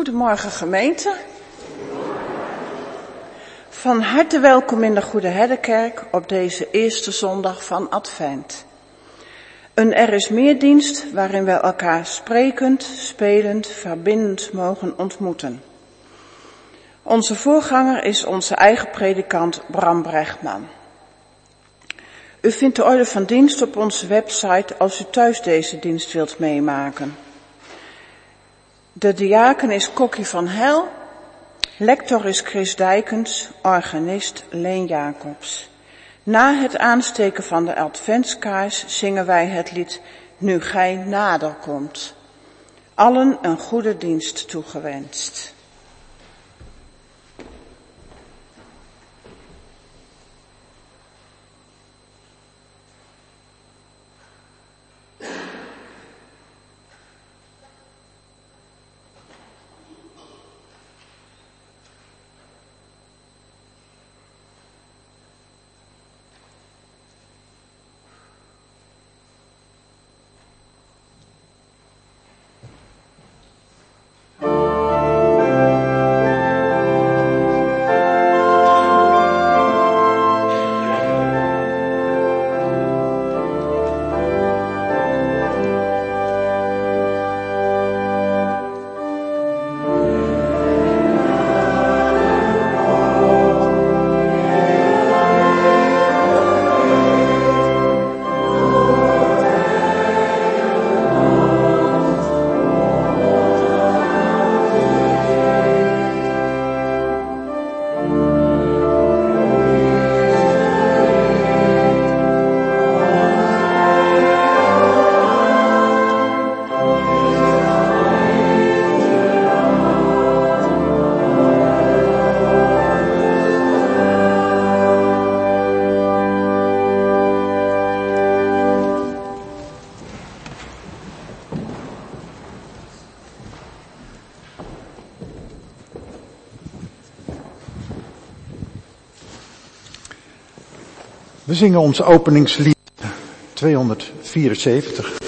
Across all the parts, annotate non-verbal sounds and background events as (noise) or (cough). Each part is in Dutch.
Goedemorgen gemeente. Van harte welkom in de Goede Herdenkerk op deze eerste zondag van Advent. Een Er is meer dienst waarin we elkaar sprekend, spelend, verbindend mogen ontmoeten. Onze voorganger is onze eigen predikant Bram Brechtman. U vindt de orde van dienst op onze website als u thuis deze dienst wilt meemaken. De diaken is Kokkie van Hel, lector is Chris Dijkens, organist Leen Jacobs. Na het aansteken van de adventskaars zingen wij het lied Nu gij nader komt. Allen een goede dienst toegewenst. Zingen ons openingslied 274.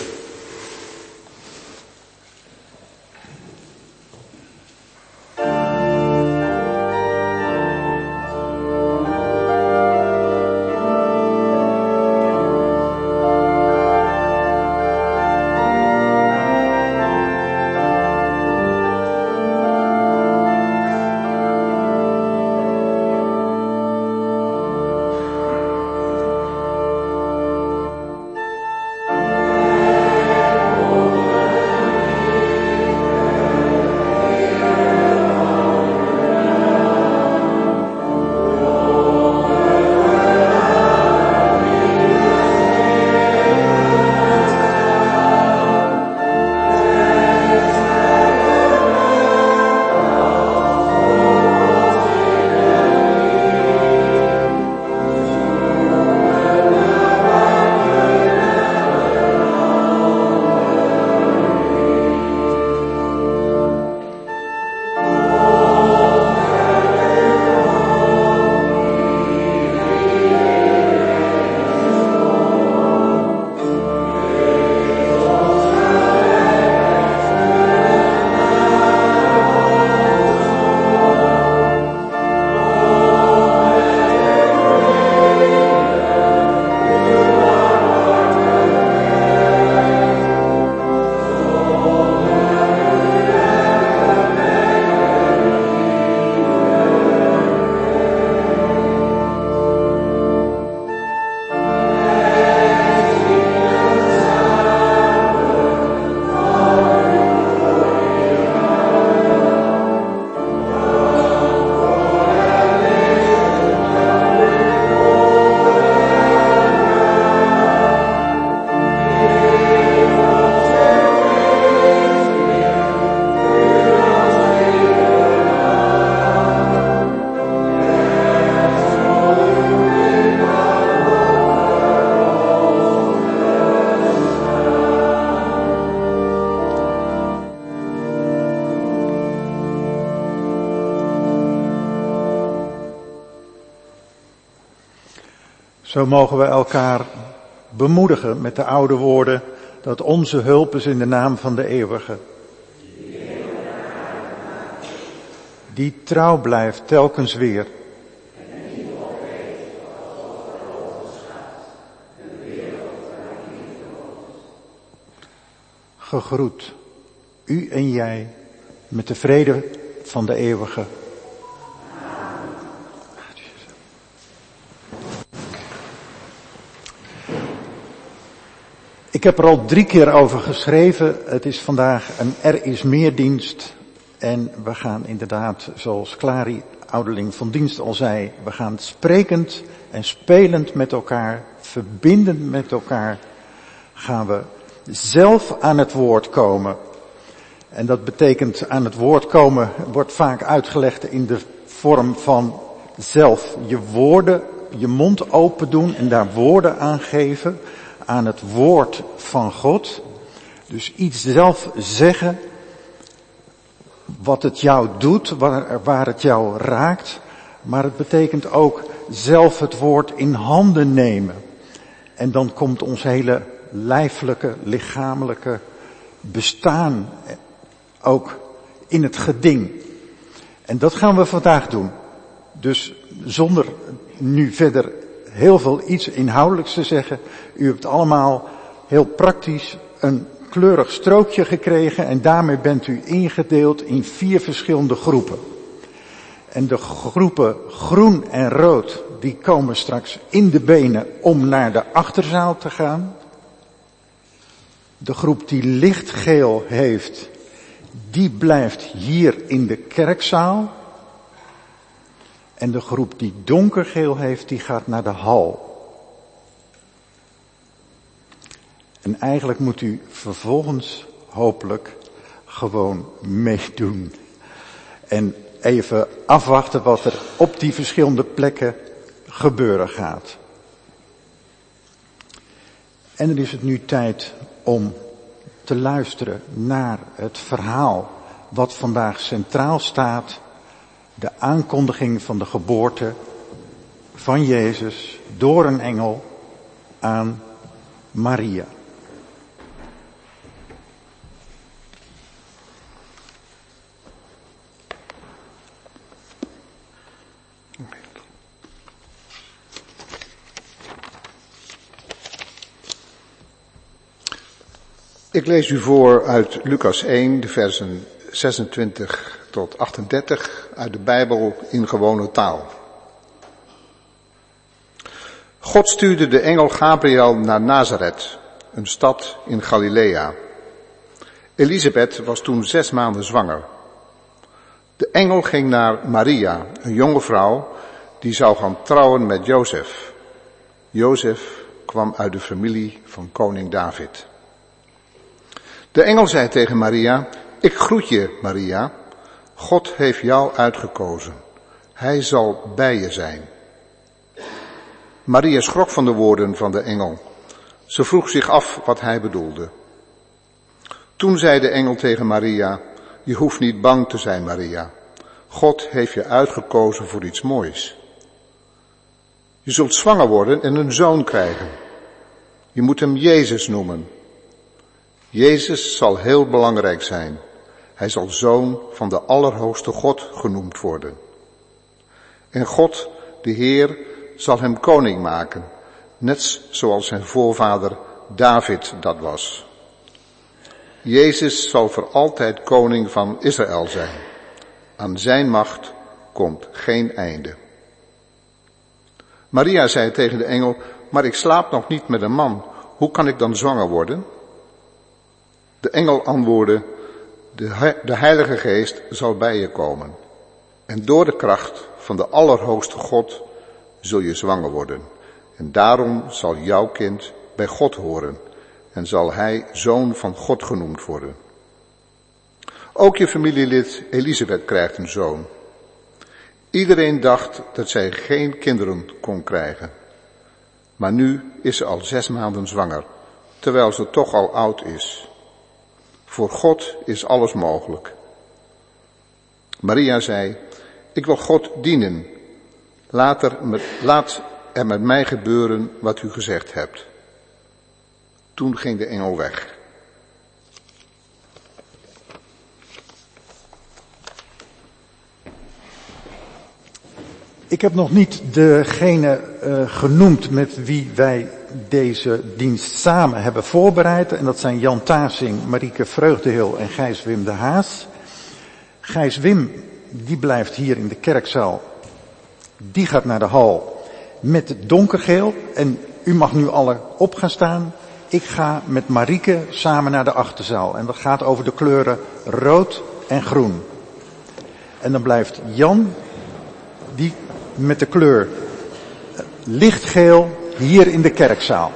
Zo mogen we elkaar bemoedigen met de oude woorden dat onze hulp is in de naam van de eeuwige. die trouw blijft telkens weer. Gegroet, u en jij, met de vrede van de eeuwige. Ik heb er al drie keer over geschreven. Het is vandaag een Er is meer dienst. En we gaan inderdaad, zoals Clary, ouderling van dienst al zei, we gaan sprekend en spelend met elkaar, verbindend met elkaar, gaan we zelf aan het woord komen. En dat betekent aan het woord komen, wordt vaak uitgelegd in de vorm van zelf je woorden, je mond open doen en daar woorden aan geven aan het woord van God. Dus iets zelf zeggen wat het jou doet, waar, waar het jou raakt. Maar het betekent ook zelf het woord in handen nemen. En dan komt ons hele lijfelijke, lichamelijke bestaan ook in het geding. En dat gaan we vandaag doen. Dus zonder nu verder heel veel iets inhoudelijks te zeggen. U hebt allemaal heel praktisch een kleurig strookje gekregen en daarmee bent u ingedeeld in vier verschillende groepen. En de groepen groen en rood, die komen straks in de benen om naar de achterzaal te gaan. De groep die lichtgeel heeft, die blijft hier in de kerkzaal. En de groep die donkergeel heeft, die gaat naar de hal. En eigenlijk moet u vervolgens hopelijk gewoon meedoen. En even afwachten wat er op die verschillende plekken gebeuren gaat. En dan is het nu tijd om te luisteren naar het verhaal wat vandaag centraal staat. De aankondiging van de geboorte van Jezus door een engel aan Maria. Ik lees u voor uit Lucas 1, de versen 26 tot 38 uit de Bijbel in gewone taal. God stuurde de engel Gabriel naar Nazareth, een stad in Galilea. Elisabeth was toen zes maanden zwanger. De engel ging naar Maria, een jonge vrouw, die zou gaan trouwen met Jozef. Jozef kwam uit de familie van koning David. De engel zei tegen Maria, ik groet je, Maria. God heeft jou uitgekozen. Hij zal bij je zijn. Maria schrok van de woorden van de engel. Ze vroeg zich af wat hij bedoelde. Toen zei de engel tegen Maria, je hoeft niet bang te zijn, Maria. God heeft je uitgekozen voor iets moois. Je zult zwanger worden en een zoon krijgen. Je moet hem Jezus noemen. Jezus zal heel belangrijk zijn. Hij zal zoon van de Allerhoogste God genoemd worden. En God, de Heer, zal hem koning maken, net zoals zijn voorvader David dat was. Jezus zal voor altijd koning van Israël zijn. Aan zijn macht komt geen einde. Maria zei tegen de engel, maar ik slaap nog niet met een man. Hoe kan ik dan zwanger worden? De engel antwoordde, de, de Heilige Geest zal bij je komen. En door de kracht van de Allerhoogste God zul je zwanger worden. En daarom zal jouw kind bij God horen en zal hij zoon van God genoemd worden. Ook je familielid Elisabeth krijgt een zoon. Iedereen dacht dat zij geen kinderen kon krijgen. Maar nu is ze al zes maanden zwanger, terwijl ze toch al oud is. Voor God is alles mogelijk. Maria zei, ik wil God dienen. Laat er, met, laat er met mij gebeuren wat u gezegd hebt. Toen ging de engel weg. Ik heb nog niet degene uh, genoemd met wie wij deze dienst samen hebben voorbereid. En dat zijn Jan Tasing, Marieke Vreugdehil en Gijs Wim de Haas. Gijs Wim, die blijft hier in de kerkzaal. Die gaat naar de hal met het donkergeel. En u mag nu alle op gaan staan. Ik ga met Marieke samen naar de achterzaal. En dat gaat over de kleuren rood en groen. En dan blijft Jan, die met de kleur lichtgeel hier in de kerkzaal.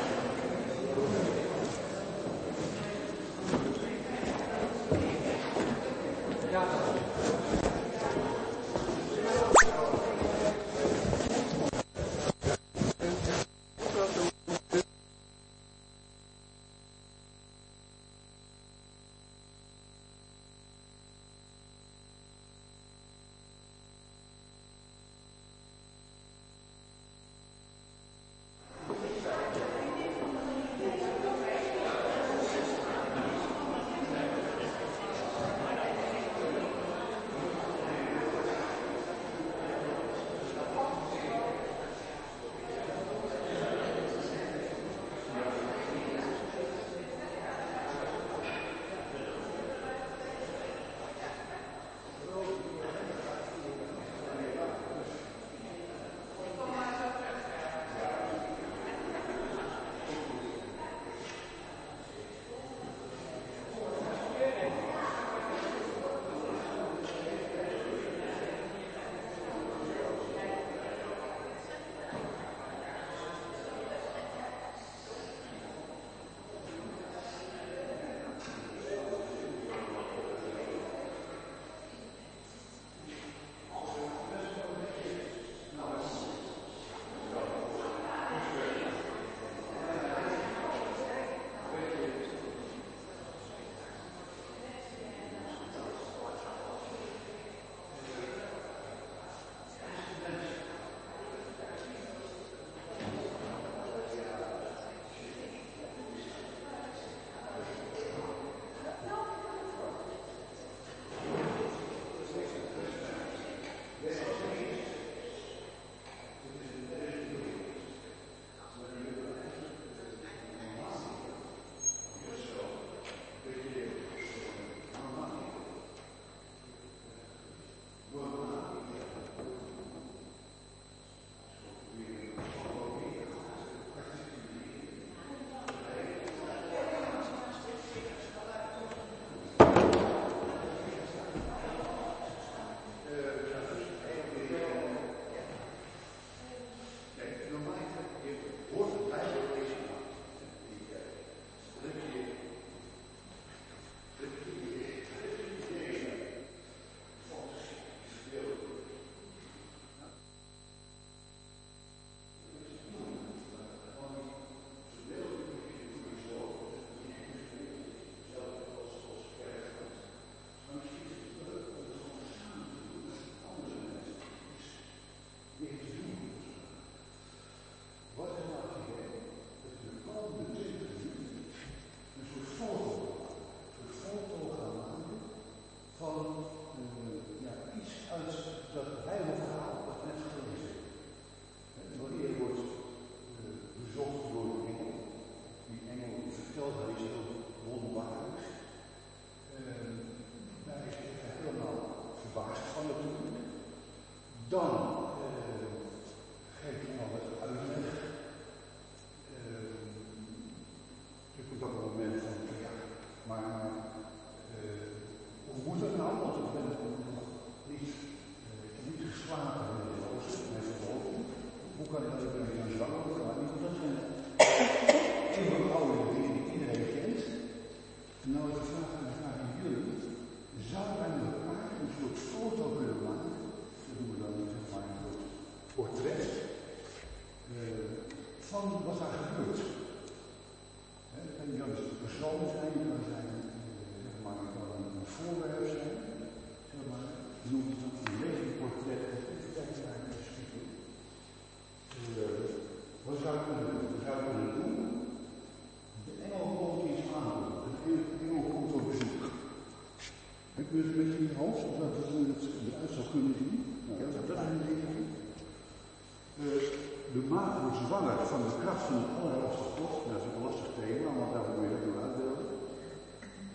Maat wordt zwanger van de kracht van het allerhoogste God. Dat is een lastig thema, want daar moet je dat door uitbeelden.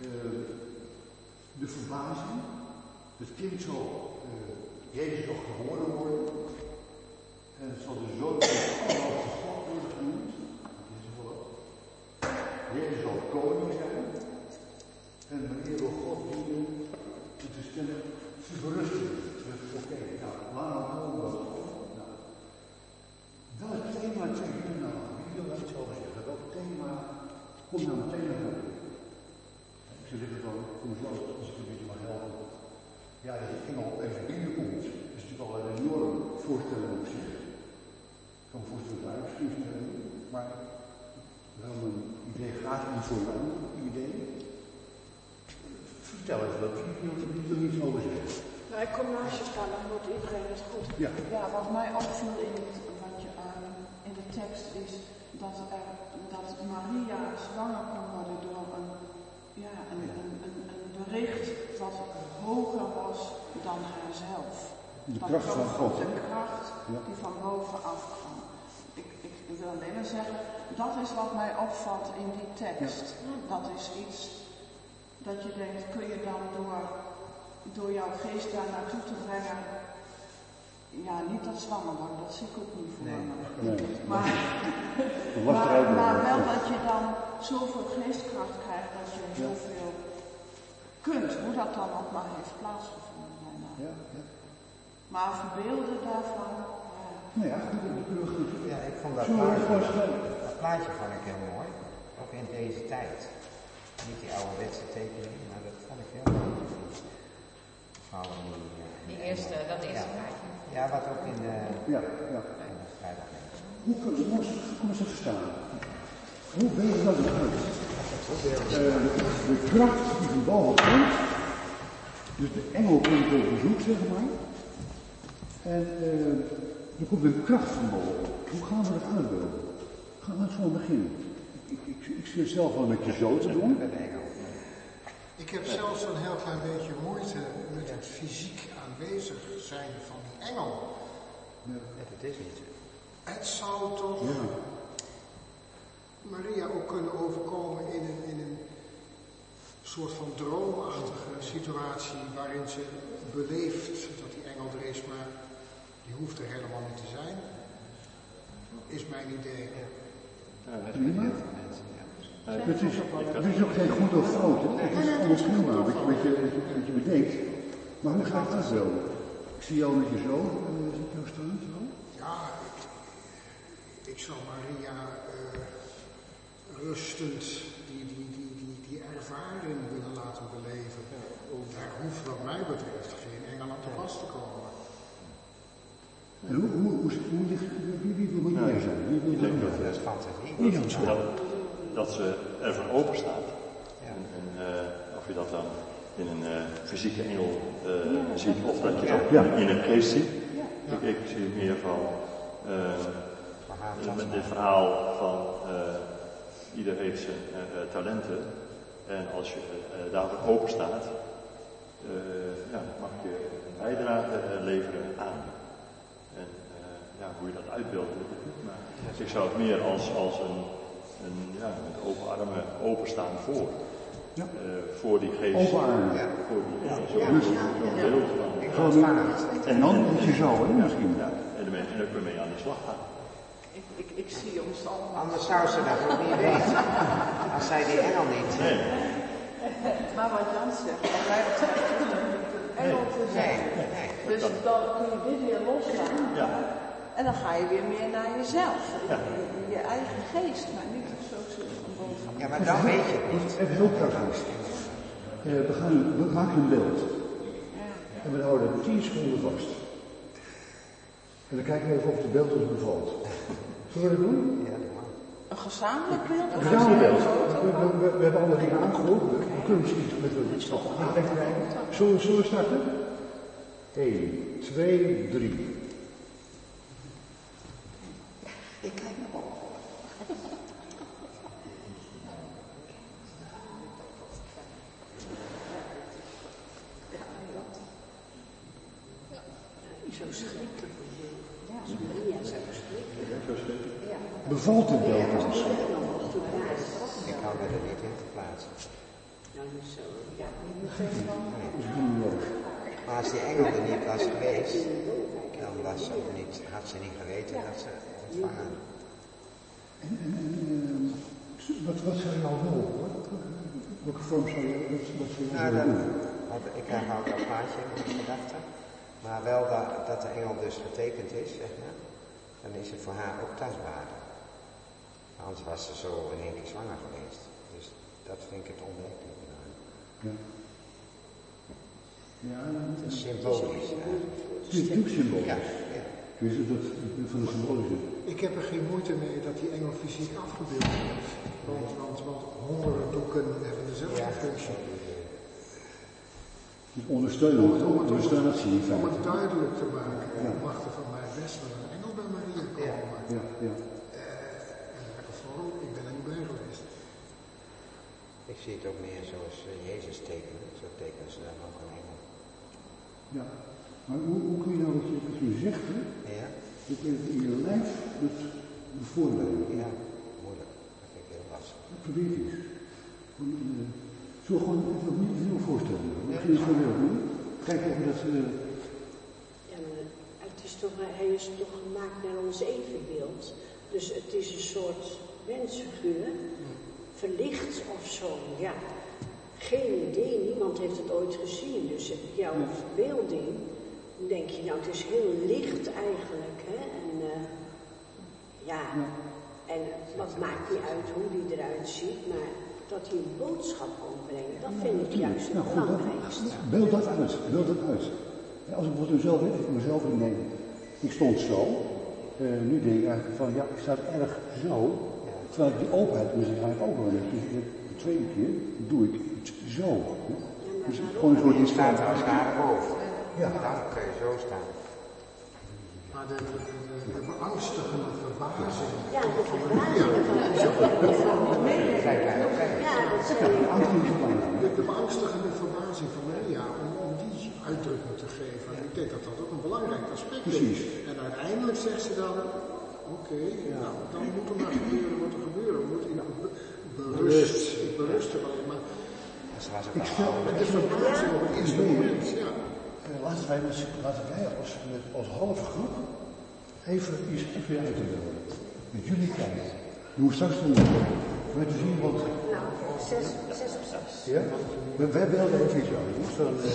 Uh, de verbazing. Het kind zal uh, Jezus geboren worden. En het zal de zoon van het allerhoogste God worden genoemd. Jezus zal koning zijn. En wanneer wil God dienen, het is kennelijk verrusting. Oké, okay, nou, laat maar komen. Welk thema trek je nou aan? Ik wil daar iets over zeggen. Welk thema komt nou meteen naar voren? Ik zou zeggen van, kom zo, als ik een beetje mag helpen. Ja, dat de engel even binnenkomt, is natuurlijk al een enorm voorstelling op zich. Ik kan me voorstellen dat uitstuurs maar wel mijn idee gaat om voor een ander idee. Vertel eens wat, ik wil er iets over zeggen. Nou, ik kom naast je staan, dan wordt iedereen het goed. Ja. ja, wat mij opviel in het, wat je, uh, in de tekst is dat, er, dat Maria zwanger kon worden door een, ja, een, een, een, een bericht wat hoger was dan haarzelf. De kracht van God. De kracht die van boven afkwam. Ik, ik, ik wil alleen maar zeggen, dat is wat mij opvalt in die tekst. Ja. Dat is iets dat je denkt, kun je dan door door jouw geest daar naartoe te brengen. Ja, niet dat zwanger worden, dat zie ik ook niet voor nee, me. Nee. Maar, (laughs) maar, maar, wel dat je dan zoveel geestkracht krijgt dat je heel ja. veel kunt, hoe dat dan ook maar heeft plaatsgevonden. Bijna. Ja, ja. Maar verbeelden daarvan. Ja. Nou ja, goed. Ja, ik vond dat plaatje, dat plaatje vond ik heel mooi. Ook in deze tijd. Niet die ouderwetse tekening, maar dat vond ik heel mooi. Die, die eerste, dat eerste ja. plaatje. Ja, wat ook in de, ja, ja. in de vrijdag Hoe kom eens even staan? Hoe weet je dat het uit? Uh, de kracht die van boven komt, dus de engel komt op bezoek, zeg maar. En uh, er komt een kracht van boven. Hoe gaan we dat uitbeelden? Gaan we gewoon beginnen? Ik, ik zit zelf wel met je zo te doen. Ik heb zelfs een heel klein beetje moeite met het fysiek aanwezig zijn van die engel. Ja, dat is niet. Het zou toch ja. Maria ook kunnen overkomen in een, in een soort van droomachtige situatie waarin ze beleeft dat die engel er is, maar die hoeft er helemaal niet te zijn. Is mijn idee. Ja. Ja, dat is het, is, het is ook geen goed of fout. Het is prima wat je, wat je, wat je bedenkt. Maar hoe gaat dat wel? Ik zie jou met je zoon uh, zie ik jou staan. Zo. Ja, ik, ik zou Maria uh, rustend die, die, die, die, die ervaring willen laten beleven. Daar hoeft wat mij betreft geen engel aan te pas te komen. En hoe, hoe, hoe, hoe ligt, wie, wie wil Maria zijn? Wie wil ik denk dat het ze ervoor open staat. Ja. En, en uh, of je dat dan in een uh, fysieke engel uh, ziet of dat je dat in een geest ziet. Ik, ik zie meer van met dit verhaal van ieder heeft zijn talenten. En als je daarvoor open staat, ja, mag je een bijdrage leveren aan. En ja, hoe je dat uitbeeldt. Maar ik zou het meer als, als een en ja, met open armen openstaan voor. Ja. Uh, voor die geest. Open armen. Ja. Voor die, ja, zo, Ja. zo'n zo beeld van. Gewoon, en dan moet je zo, hè, misschien. Ja, en dan, kun je mee aan de slag gaan. Ik, ik, ik zie ons allemaal. Anders zou ze dat ook niet weten. (laughs) Als zij die engel niet. Nee. (laughs) Maar wat Jan zegt, wat mij betreft, engel te zijn. Nee, nee. Dus dan kun je dit weer loslaten. Ja. En dan ga je weer meer naar jezelf. Ja. Je, je eigen geest, maar boven. Ja, maar dan weet je het niet. Even heel praktisch. Uh, we, gaan, we maken een beeld. En we houden het 10 seconden vast. En dan kijken we even of het beeld ons bevalt. Zullen we dat doen? Ja, doe maar. Een gezamenlijk beeld? Een gezamenlijk beeld. We, we, we, we hebben alle dingen aangehoord. We, we kunnen misschien met een stap kijken. Zullen, zullen we starten? 1, 2, 3. Ik kijk naar op. Zo schrikken. Ja. Bevalt het wel ons? Ik hou me er niet in te plaatsen. Maar als die engel er niet was geweest, dan was ze ook niet, had ze niet geweten dat ze ontvangen. En, en, en eh, wat, wat zou jou wel? Wat, welke vorm zou je, wat, wat zou je Nou, willen dan, ik hou dat plaatje in mijn gedachten. Maar wel dat, dat de engel dus getekend is, zeg maar. Dan is het voor haar ook tastbaar. Anders was ze zo in één keer zwanger geweest. Dus dat vind ik het onwerkelijk. Ja. Ja, Het is symbolisch eigenlijk. het is natuurlijk symbolisch. Ja, ja. Dus dat, van de symbolische. Ik heb er geen moeite mee dat die engel fysiek afgebeeld wordt. Want, want, want honderden doeken hebben dezelfde Ja. Dus ondersteunen, Om het, om het, het, om het duidelijk te maken, Ja. mag er van mij best wel een engel bij Maria komen. Ja, ja. Eh, en welke vorm, ik ben er niet bij geweest. Ik zie het ook meer zoals eh, Jezus tekenen. Zo tekenen ze dan ook een engel. ja. Maar hoe, hoe kun je nou wat je, wat je zegt, hè? Ja? Dat je in je lijf het bevoorbereiden. Ja, moeilijk. Dat vind ik heel lastig. Probeer het eens. Eh, we gewoon even opnieuw een nieuwe voorstellen? Misschien is. Kijk dat... eh, Ja, het is toch, hij is toch gemaakt naar ons evenbeeld. Dus het is een soort mensfiguur, verlicht of zo, ja. Geen idee, niemand heeft het ooit gezien. Dus jouw verbeelding, dan denk je, nou het is heel licht eigenlijk. Hè? En eh, ja, en wat maakt niet uit hoe die eruit ziet, maar dat hij een boodschap brengen, dat vind ik juist het nou goed, belangrijkste. beeld dat uit. Beeld dat uit. Ja, Als ik bijvoorbeeld mezelf, even mezelf inneem. Ik stond zo. Eh, nu denk ik eigenlijk van, ja, ik sta erg zo. Terwijl ik die openheid moet ik eigenlijk ook wel. Dus de de tweede keer doe ik het zo. Dus gewoon een soort Je staat als daar boven. Ja. Dan kun je zo staan. Maar de, de, de, de beangstigende verbazing. Ja, de van zijn De, de beangstigende verbazing van Maria, om, om die uitdrukking te geven. En ik denk dat dat ook een belangrijk aspect Precies. is. En uiteindelijk zegt ze dan, oké, nou, dan moet er maar gebeuren wat er gebeuren moet. Be- berust, ik berust er wel in. Maar was ook Ik al stel, met de verbazing op het eerste moment, ja. Eh, laten wij, met, laten wij als, met, als halve groep even iets even uit te beelden. Met jullie kijken. Doen we straks doen. Met te zien wat. Nou, zes, zes op zes. Ja? We, wij beelden even iets uit. Dus dan, eh,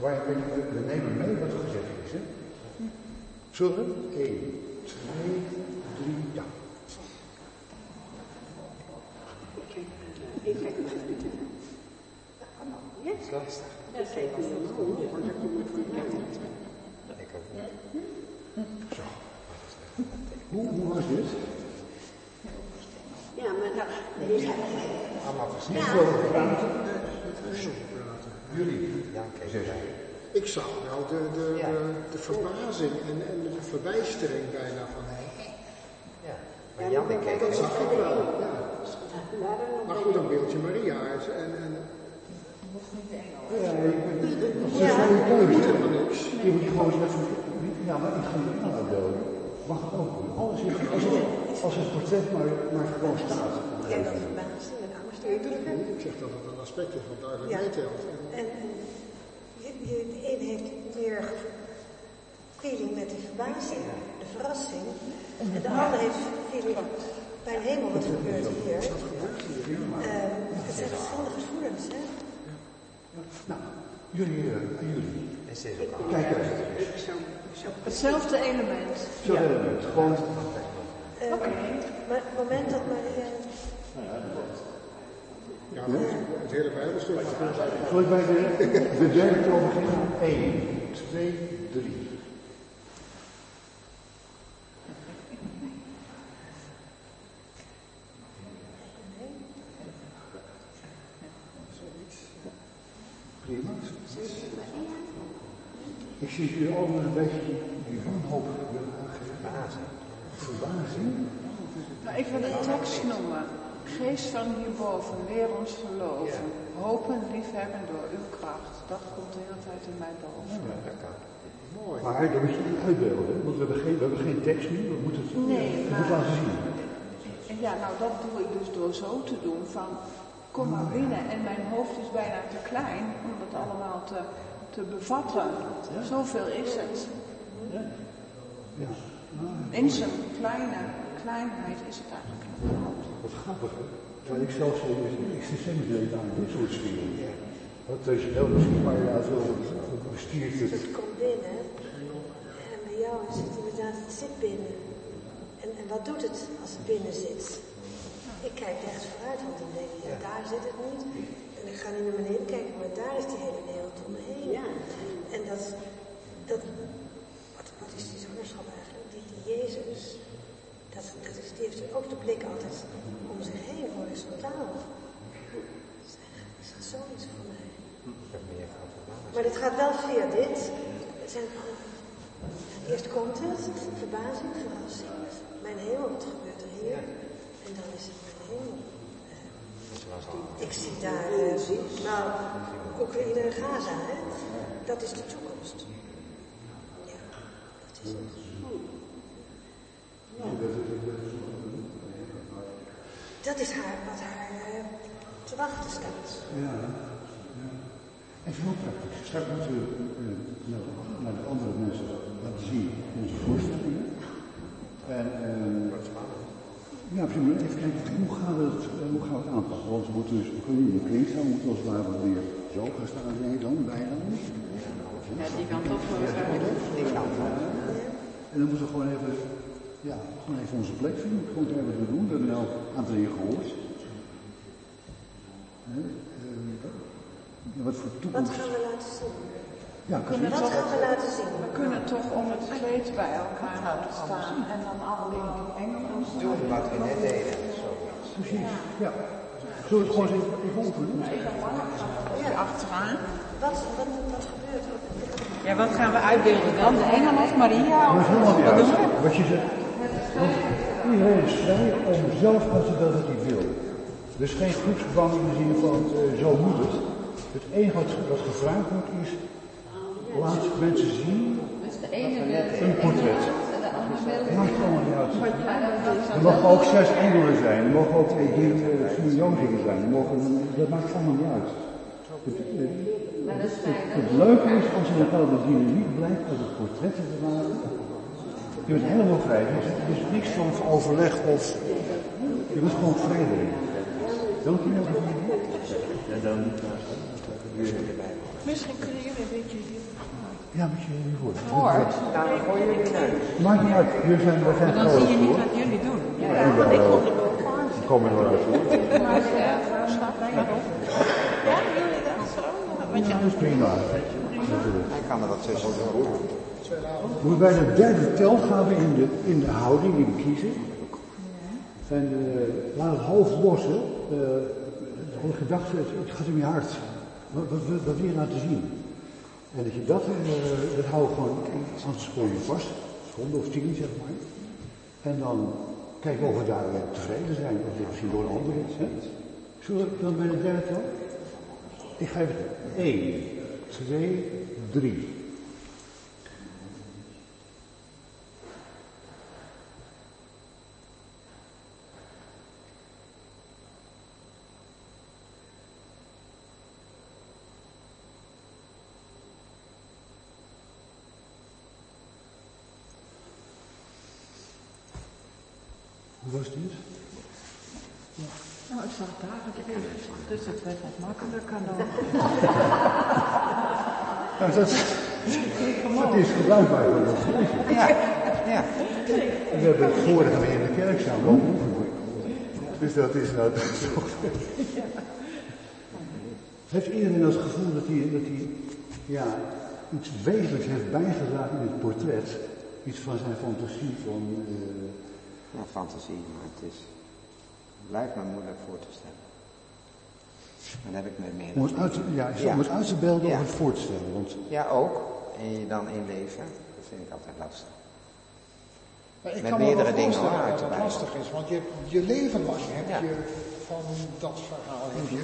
waar, we, we nemen mee wat er gezegd is. Hè? Zullen we? 1, 2, 3, ja. Ik kijk lastig. Dat me een hond. Ik ook niet. Hoe, hoe was dit? Ja, maar dat is Allemaal verschil. Ja, Jullie. Jan keek Zes. erbij. Ik zag wel de, de, Ja. de, de verbazing en, en de verbijstering bijna van hem. Ja. Maar Jan keek Dat zag ik wel, ja. Maar goed, dan beeld je Maria uit en, en Ja, ik ben. Dat is gewoon een keuze. Je moet gewoon zeggen, ja, maar ik ga aan beelden. Mag het ook doen. Alles is, als, het, als het portret maar, maar gewoon staat. Ja, dat verbazing en angst uitdrukken. Ik zeg dat het een aspect is wat duidelijk Ja. meetelt. En, En je, de een heeft meer feeling met de verbazing, de verrassing. En de ander heeft feeling bij de hemel, wat gebeurt hier. Ehm, het zijn verschillende gevoelens, hè. Nou, jullie, eh, aan jullie. En. Kijk eens. Hetzelfde element. Zo element. Gewoon, Ehm, Maar het moment dat Maria ja, goed, het hele Bijbelstuk zal ik bij de, de derde tel beginnen? 1, 2, 3. Prima. Ik zie jullie allemaal een beetje die wanhoop aangeven. Verbazing. Nou, ik wil een tekst noemen. Geest van hierboven, leer ons geloven. Hopen, liefhebben door uw kracht. Dat komt de hele tijd in mij boven. Maar dat moet je niet uitbeelden, hè? want we hebben geen, we hebben geen tekst nu, we moeten het, Nee, we moeten maar- het laten zien. Ja, nou dat doe ik dus door zo te doen van kom maar binnen en mijn hoofd is bijna te klein om het allemaal te, te bevatten. Zoveel is het. Ja. In zijn kleine kleinheid is het eigenlijk. Wat grappig, hè? Terwijl ik zelf zo extreem deed aan dit soort spelen. Wat is wel misschien een paar jaar zo bestiert het. Het komt binnen en bij jou is het inderdaad, het zit binnen. En, en wat doet het als het binnen zit? Ik kijk rechts vooruit, want dan denk ik, ja, daar zit het niet. En ik ga nu naar beneden kijken, maar daar is die hele heen. En dat, dat wat, wat is die zwangerschap eigenlijk? Die, die Jezus, dat, dat is, die heeft ook de blik altijd om zich heen, horizontaal. Dat is echt zoiets voor mij. Maar dit gaat wel via dit. Het zijn, eerst komt het, verbazing, verrassing. Mijn hemel, wat gebeurt er hier? En dan is het mijn hemel. Eh, Ik zie daar, eh, nou, Oekraïne en Gaza, hè? Dat is de toekomst. Ja, dat is het. Dat is haar, wat haar eh, te wachten staat. Ja. ja. En heel praktisch. Straks moeten we uh, naar, de, naar de andere mensen laten zien onze voorstellingen. En uh, ja, misschien even kijken, hoe gaan we het, uh, hoe gaan we het aanpakken? Want we moeten dus, we kunnen niet in de kring staan, we moeten als het ware weer zo gaan staan, nee dan, bij dan. Ja, die kant op voor Die kant op. En dan moeten we gewoon even, ja, gewoon even onze plek vinden. Gewoon te hebben te doen. We hebben nou een aantal dingen gehoord. Hè, eh, ja, wat voor Wat toekomst. gaan we laten zien? Ja, kunnen. Wat gaan we laten zien? We kunnen toch om het kleed bij elkaar laten staan en dan alleen die engelen. Doen wat we net deden. Zo. Precies, ja. Zullen we het gewoon eens even, even oefenen? Even achteraan. Wat, wat, wat gebeurt er? Ja, wat gaan we uitbeelden dan? De engel of Maria? Dat Of is helemaal niet wat doen we? Wat je zegt. Want iedereen is vrij om zelf te beelden wat hij wil. Dus geen groepsverband in de zin van eh, zo moet het. Het enige wat, wat gevraagd wordt is, laat mensen zien een portret. Dat maakt allemaal niet uit. Er mogen ook zes engelen zijn, er mogen ook eh, uh, vier jozingen zijn, er mogen, dat maakt allemaal niet uit. Het, het, het, het leuke is als je een bepaalde dynamiek blijft uit het portret te bewaren. Je bent helemaal vrij. Er is, er is niks van overleg of. Je bent gewoon vrij erin. Welke nog? En dan Misschien kunnen jullie een beetje hier. Ja, met je voor. Hoor. Nou, dan je weer naar. Maakt niet uit. Jullie zijn, we zijn Dan zie je niet hoor. wat jullie doen. Ja, maar ik kom er wel. Ik kom er wel uit hoor. Maar uh, staat mij erop. Ja, jullie dat zo? Wat Ja, dat is prima. Hij kan er wat tussen doen. Moet bij de derde tel gaan we in de, in de houding die we kiezen. En uh, laat het hoofd los. Hè. Uh, de gedachte, het, het gaat in je hart. Wat, wat, wat wil je laten zien? En dat je dat, uh, dat hou gewoon, anders gooi je vast. Seconde of tien, zeg maar. En dan kijken of we daar tevreden zijn. Of dit misschien door een ander is. Hè. Zullen we dan bij de derde tel? Ik geef het 1, 2, 3. Hoe was dit? Nou, het zag daar het licht. Dus het werd wat makkelijker dan. (laughs) Nou, dat, dat is gebruikbaar voor dat. Ja, ja. We hebben het vorige weer in de kerk samen ook oefenen. Dus dat is nou dat is toch. Heeft iedereen het gevoel dat hij, dat hij ja, iets wezenlijks heeft bijgedragen in het portret? Iets van zijn fantasie, van. Uh, Nou, fantasie, maar het is. Het blijft me moeilijk voor te stellen. Dan heb ik met meer. om, het uit, ja, om het uit te beelden Ja. of het voor te stellen. Want Ja, ook. En je dan inleven. Dat vind ik altijd lastig. Maar ik met kan me meerdere dingen hoor, uit dat de het Bijbel. lastig is, want je, je leven lang heb Ja. je van dat verhaal heb je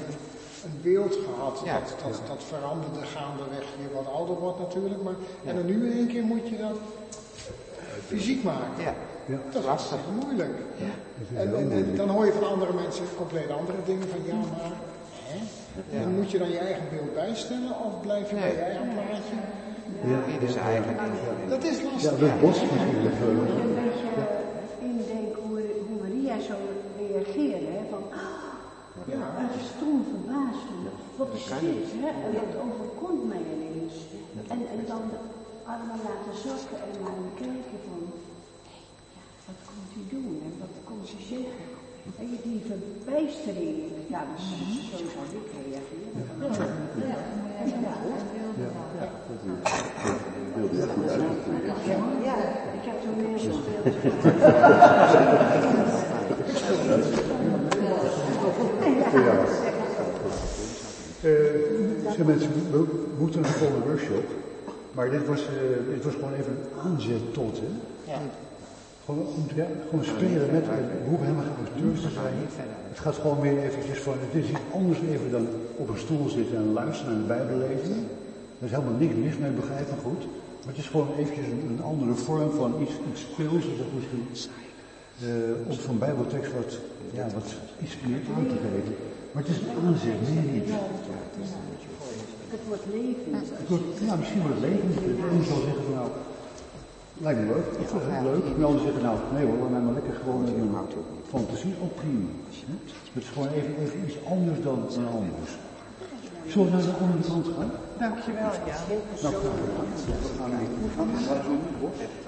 een, beeld gehad. Ja. Dat, dat, dat veranderde gaandeweg je wat ouder wordt natuurlijk. Maar, En dan nu in één keer moet je dat fysiek maken. Ja, Dat is hartstikke moeilijk. En, en, en dan hoor je van andere mensen compleet andere dingen van ja, maar. Hè? En moet je dan je eigen beeld bijstellen of blijf je bij je eigen plaatje? ieder zijn eigen ding. Dat is Ja, lastig. dat bos natuurlijk. eh, een beetje indenken hoe, hoe Maria zo reageerde. Hè? Van, ah, ja, dat is stom verbaasd wat is dit? Hè? En dat overkomt mij ineens. En, en dan allemaal laten zakken en naar hem kijken van, hé, ja, wat komt u doen en wat komt u zeggen? En je die verbijstering, ja, dus zo zou ik reageren. Ja, ja, ja, ik heb toen meer gespeeld. Eh, zeg mensen, we moeten een volgende workshop. Maar dit was, eh, dit was gewoon even een aanzet tot, hè? Gewoon, ja, gewoon spelen met, we hoeven helemaal geen acteurs te zijn. Het gaat gewoon meer eventjes van, het is iets anders even dan op een stoel zitten en luisteren naar de Bijbel lezen. Er is helemaal niks mis mee, begrijp me goed. Maar het is gewoon eventjes een, een andere vorm van iets, iets speels, is dat misschien, eh, om van Bijbeltekst wat, ja, wat iets meer aan te geven. Maar het is een aanzet, meer niet. Het wordt levend. Ja, misschien wordt het levend. Een zal zeggen van nou, lijkt me leuk, ik vind het leuk. En de ander zeggen nou, nee hoor, laat mij maar lekker gewoon een fantasie ook prima. Hè? Het is gewoon even, even iets anders dan, dan anders. Zullen we naar de andere kant gaan? Dankjewel, ja. Nou, graag gedaan. We gaan naar-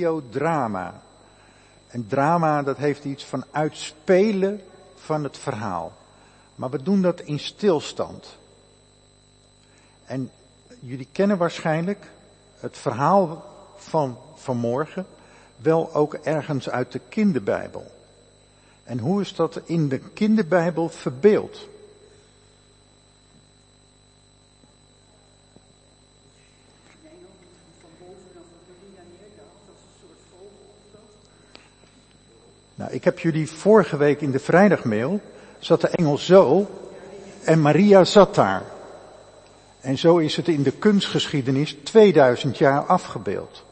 bibliodrama. En drama, dat heeft iets van uitspelen van het verhaal. Maar we doen dat in stilstand. En jullie kennen waarschijnlijk het verhaal van vanmorgen wel ook ergens uit de kinderbijbel. En hoe is dat in de kinderbijbel verbeeld? Nou, ik heb jullie vorige week in de vrijdagmail, zat de engel zo en Maria zat daar. En zo is het in de kunstgeschiedenis 2000 jaar afgebeeld.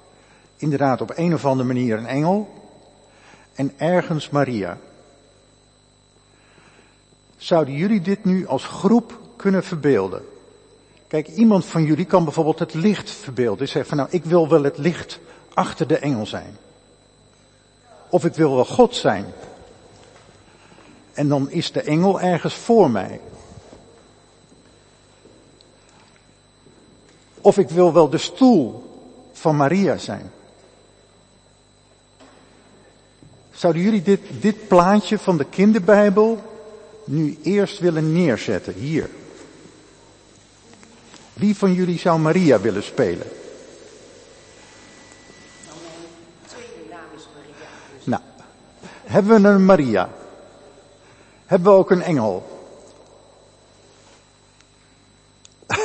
Inderdaad op een of andere manier een engel en ergens Maria. Zouden jullie dit nu als groep kunnen verbeelden? Kijk, iemand van jullie kan bijvoorbeeld het licht verbeelden. Zegt van nou, ik wil wel het licht achter de engel zijn. Of ik wil wel God zijn. En dan is de engel ergens voor mij. Of ik wil wel de stoel van Maria zijn. Zouden jullie dit, dit plaatje van de kinderbijbel nu eerst willen neerzetten, hier? Wie van jullie zou Maria willen spelen? Hebben we een Maria? Hebben we ook een engel? (laughs)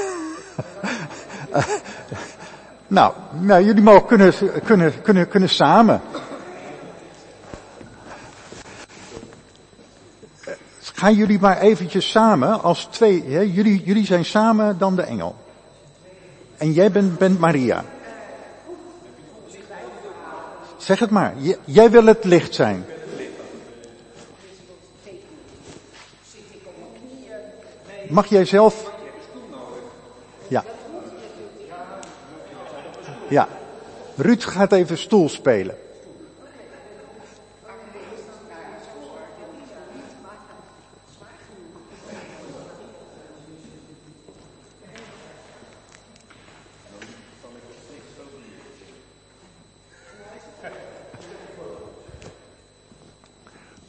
nou, nou, jullie mogen kunnen, kunnen, kunnen, kunnen samen. Gaan jullie maar eventjes samen als twee, hè? Jullie, jullie zijn samen dan de engel. En jij bent, bent Maria. Zeg het maar. Jij wil het licht zijn. Mag jij zelf? Ja. Ja. Ruud gaat even stoel spelen.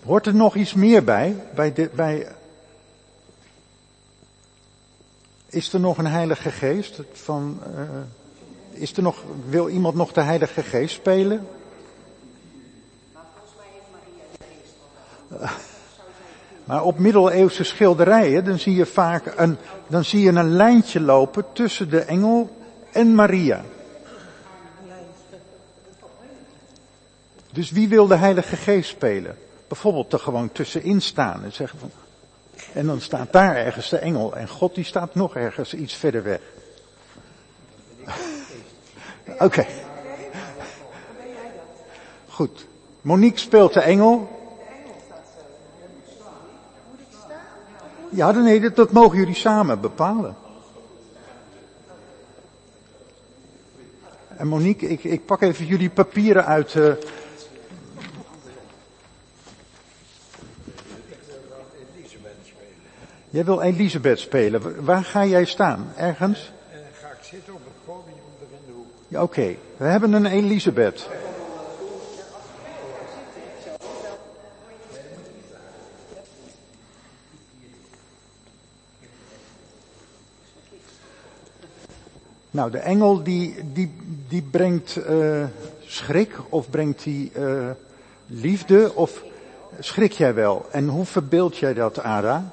Hoort er nog iets meer bij? bij, bij is er nog een heilige geest? Van, uh, is er nog, wil iemand nog de heilige geest spelen? (laughs) Maar op middeleeuwse schilderijen, dan zie je vaak een, dan zie je een lijntje lopen tussen de engel en Maria. Dus wie wil de heilige geest spelen? Bijvoorbeeld er gewoon tussenin staan en zeggen van, en dan staat daar ergens de engel en God die staat nog ergens iets verder weg. (laughs) Oké. Goed. Monique speelt de engel. Ja, nee, dat, dat mogen jullie samen bepalen. En Monique, ik, ik pak even jullie papieren uit. Uh, Jij wil Elisabeth spelen. Waar ga jij staan? Ergens? Uh, ga ik zitten op het podium er in de hoek. Ja, Oké, okay. we hebben een Elisabeth. Nou, de engel die, die, die brengt uh, schrik of brengt die liefde of schrik jij wel? En hoe verbeeld jij dat, Ada?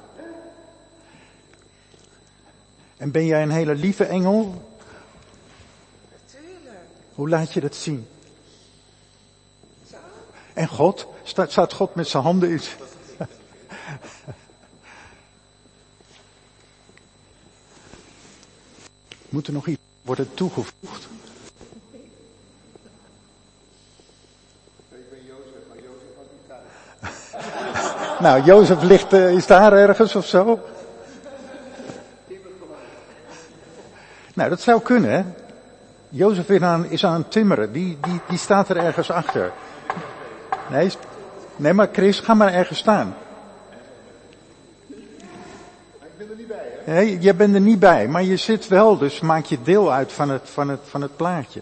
En ben jij een hele lieve engel? Natuurlijk. Hoe laat je dat zien? Zo. En God? Staat, staat God met zijn handen in? (laughs) Moet er nog iets worden toegevoegd? Ik ben Jozef, maar Jozef was niet thuis. nou, Jozef ligt, uh, is daar ergens of zo? Nou, dat zou kunnen? Jozef is aan, is aan het timmeren. Die, die, die staat er ergens achter. Nee, nee, maar Chris, ga maar ergens staan. Ik ben er niet bij, hè? Nee, je bent er niet bij, maar je zit wel, dus maak je deel uit van het, van het, van het plaatje.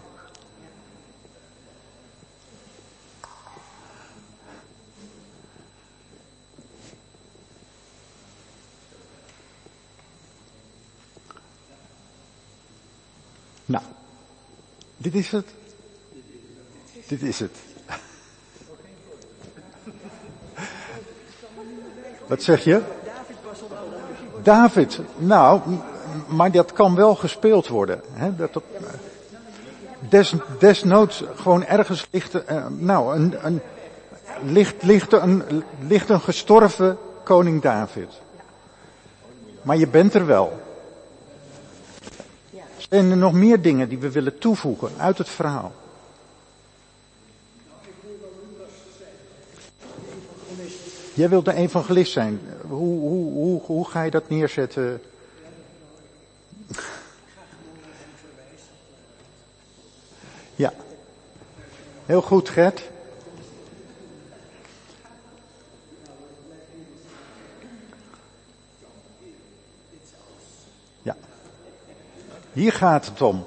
Dit is het. Dit is het. (laughs) Wat zeg je? David, nou, maar dat kan wel gespeeld worden. Hè? Dat, des, desnoods gewoon ergens ligt, uh, nou, een, een, een, ligt een gestorven koning David. Maar je bent er wel. Er nog meer dingen die we willen toevoegen uit het verhaal? Jij wilt de evangelist zijn. Hoe, hoe, hoe, hoe ga je dat neerzetten? Ja. Heel goed, Gert. Hier gaat het om.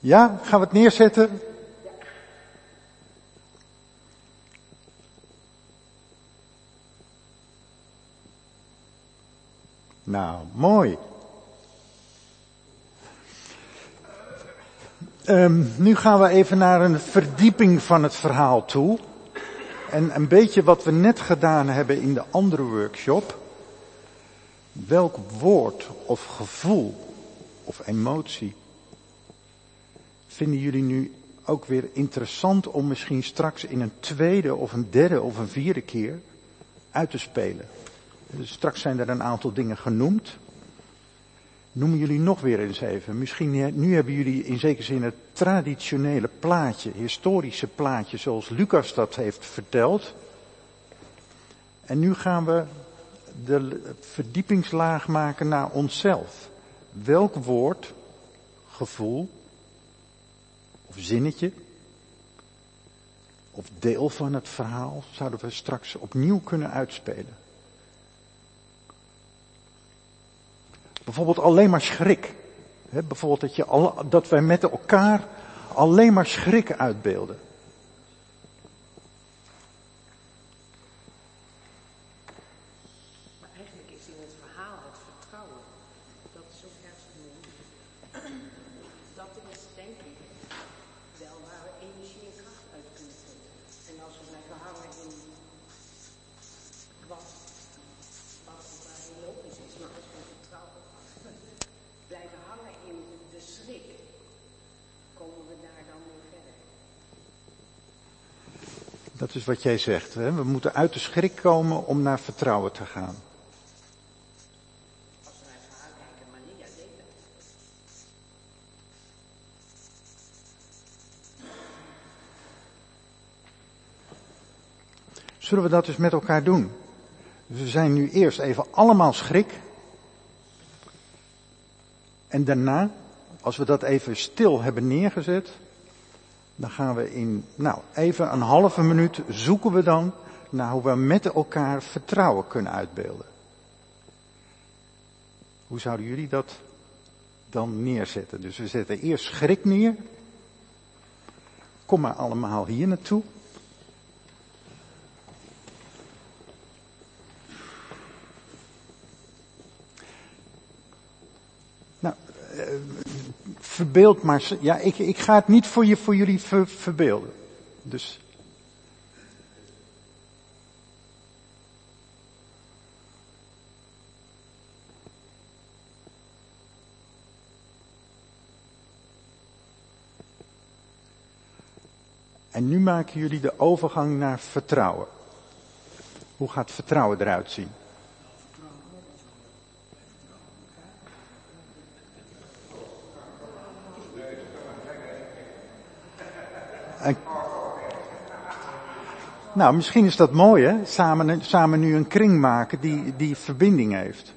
Ja, gaan we het neerzetten? Nou, mooi. Um, nu gaan we even naar een verdieping van het verhaal toe. En een beetje wat we net gedaan hebben in de andere workshop. Welk woord of gevoel of emotie vinden jullie nu ook weer interessant om misschien straks in een tweede of een derde of een vierde keer uit te spelen? Dus straks zijn er een aantal dingen genoemd. Noemen jullie nog weer eens even. Misschien nu hebben jullie in zekere zin het traditionele plaatje, historische plaatje zoals Lucas dat heeft verteld. En nu gaan we de verdiepingslaag maken naar onszelf. Welk woord, gevoel of zinnetje of deel van het verhaal zouden we straks opnieuw kunnen uitspelen? Bijvoorbeeld alleen maar schrik. bijvoorbeeld dat, je dat wij met elkaar alleen maar schrik uitbeelden. Maar eigenlijk is in het verhaal het vertrouwen. Dat is ook ergens genoemd. Dat is denk ik wel waar we energie en kracht uit kunnen putten. En als we blijven hangen in wat, wat waar heel logisch is, maar als we vertrouwen blijven hangen in de schrik, komen we daar dan weer verder. Dat is wat jij zegt. Hè? We moeten uit de schrik komen om naar vertrouwen te gaan. Zullen we dat dus met elkaar doen? Dus we zijn nu eerst even allemaal schrik. En daarna, als we dat even stil hebben neergezet, dan gaan we in, nou, even een halve minuut zoeken we dan naar hoe we met elkaar vertrouwen kunnen uitbeelden. Hoe zouden jullie dat dan neerzetten? Dus we zetten eerst schrik neer. Kom maar allemaal hier naartoe. Verbeeld maar. Ja, ik, ik ga het niet voor, je, voor jullie ver, verbeelden. Dus. En nu maken jullie de overgang naar vertrouwen. Hoe gaat vertrouwen eruit zien? Nou, misschien is dat mooi, hè? Samen, samen nu een kring maken die, die verbinding heeft.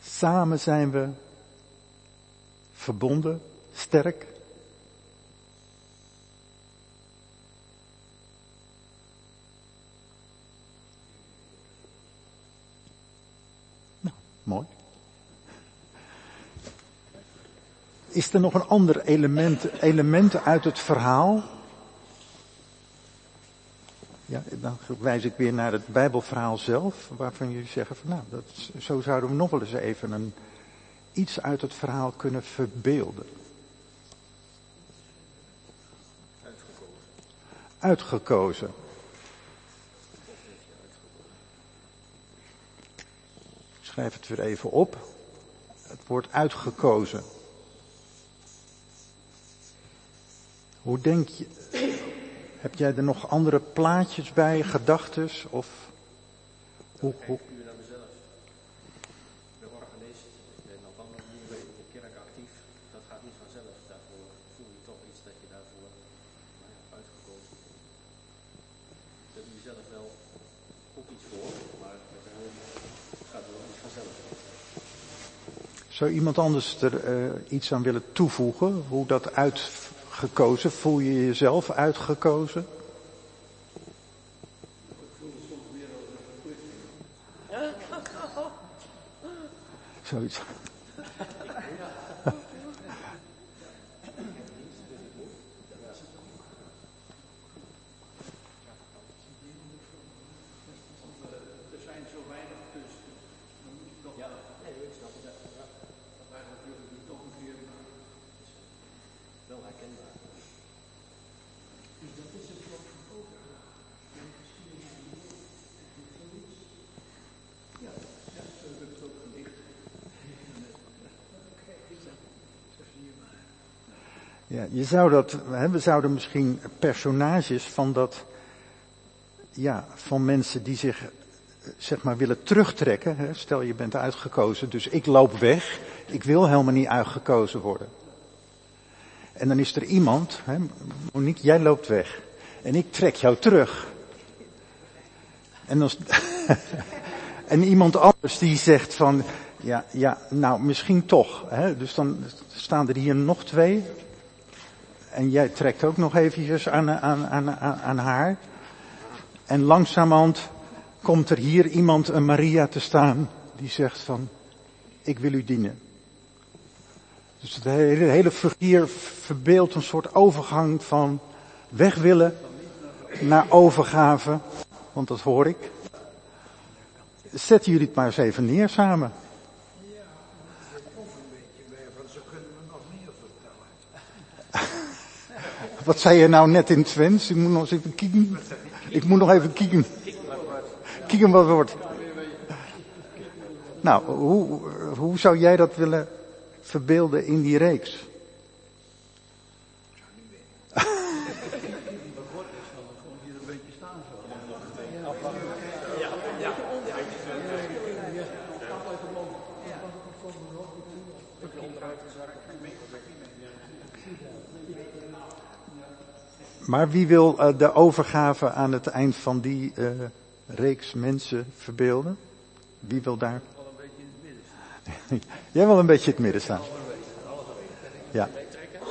Samen zijn we verbonden, sterk. Nou, mooi. Is er nog een ander element, element uit het verhaal? Ja, dan wijs ik weer naar het Bijbelverhaal zelf, waarvan jullie zeggen van nou, dat, zo zouden we nog wel eens even een, iets uit het verhaal kunnen verbeelden. Uitgekozen. Ik schrijf het weer even op. Het wordt uitgekozen. Hoe denk je, heb jij er nog andere plaatjes bij, gedachtes of hoe, hoe? Zou iemand anders er uh, iets aan willen toevoegen? Hoe dat uitgekozen? Voel je jezelf uitgekozen? Zoiets. Er zijn zo weinig kunsten. Dan moet je toch. Ja, nee, ik snap het. Dat wij natuurlijk niet nog een keer. Wel herkenbaar. Ja, je zou dat, we zouden misschien personages van dat, ja, van mensen die zich, eh, zeg maar, willen terugtrekken. Hè. Stel je bent uitgekozen, dus ik loop weg. Ik wil helemaal niet uitgekozen worden. En dan is er iemand, hè, Monique, jij loopt weg. En ik trek jou terug. En, dan, (laughs) en iemand anders die zegt van, ja, ja, nou misschien toch. Hè? Dus dan staan er hier nog twee. En jij trekt ook nog eventjes aan, aan, aan, aan haar. En langzamerhand komt er hier iemand, een Maria, te staan. Die zegt van, ik wil u dienen. Dus de hele, hele figuur verbeeldt een soort overgang van weg willen naar overgave. Want dat hoor ik. Zetten jullie het maar eens even neer samen. Wat zei je nou net in Twents? Ik moet nog eens even kijken. Ik moet nog even kijken. Kijken wat wordt. Nou, hoe, hoe zou jij dat willen verbeelden in die reeks? Maar wie wil uh, de overgave aan het eind van die uh, reeks mensen verbeelden? Wie wil daar? (laughs) jij wil een beetje in het midden staan. Ja.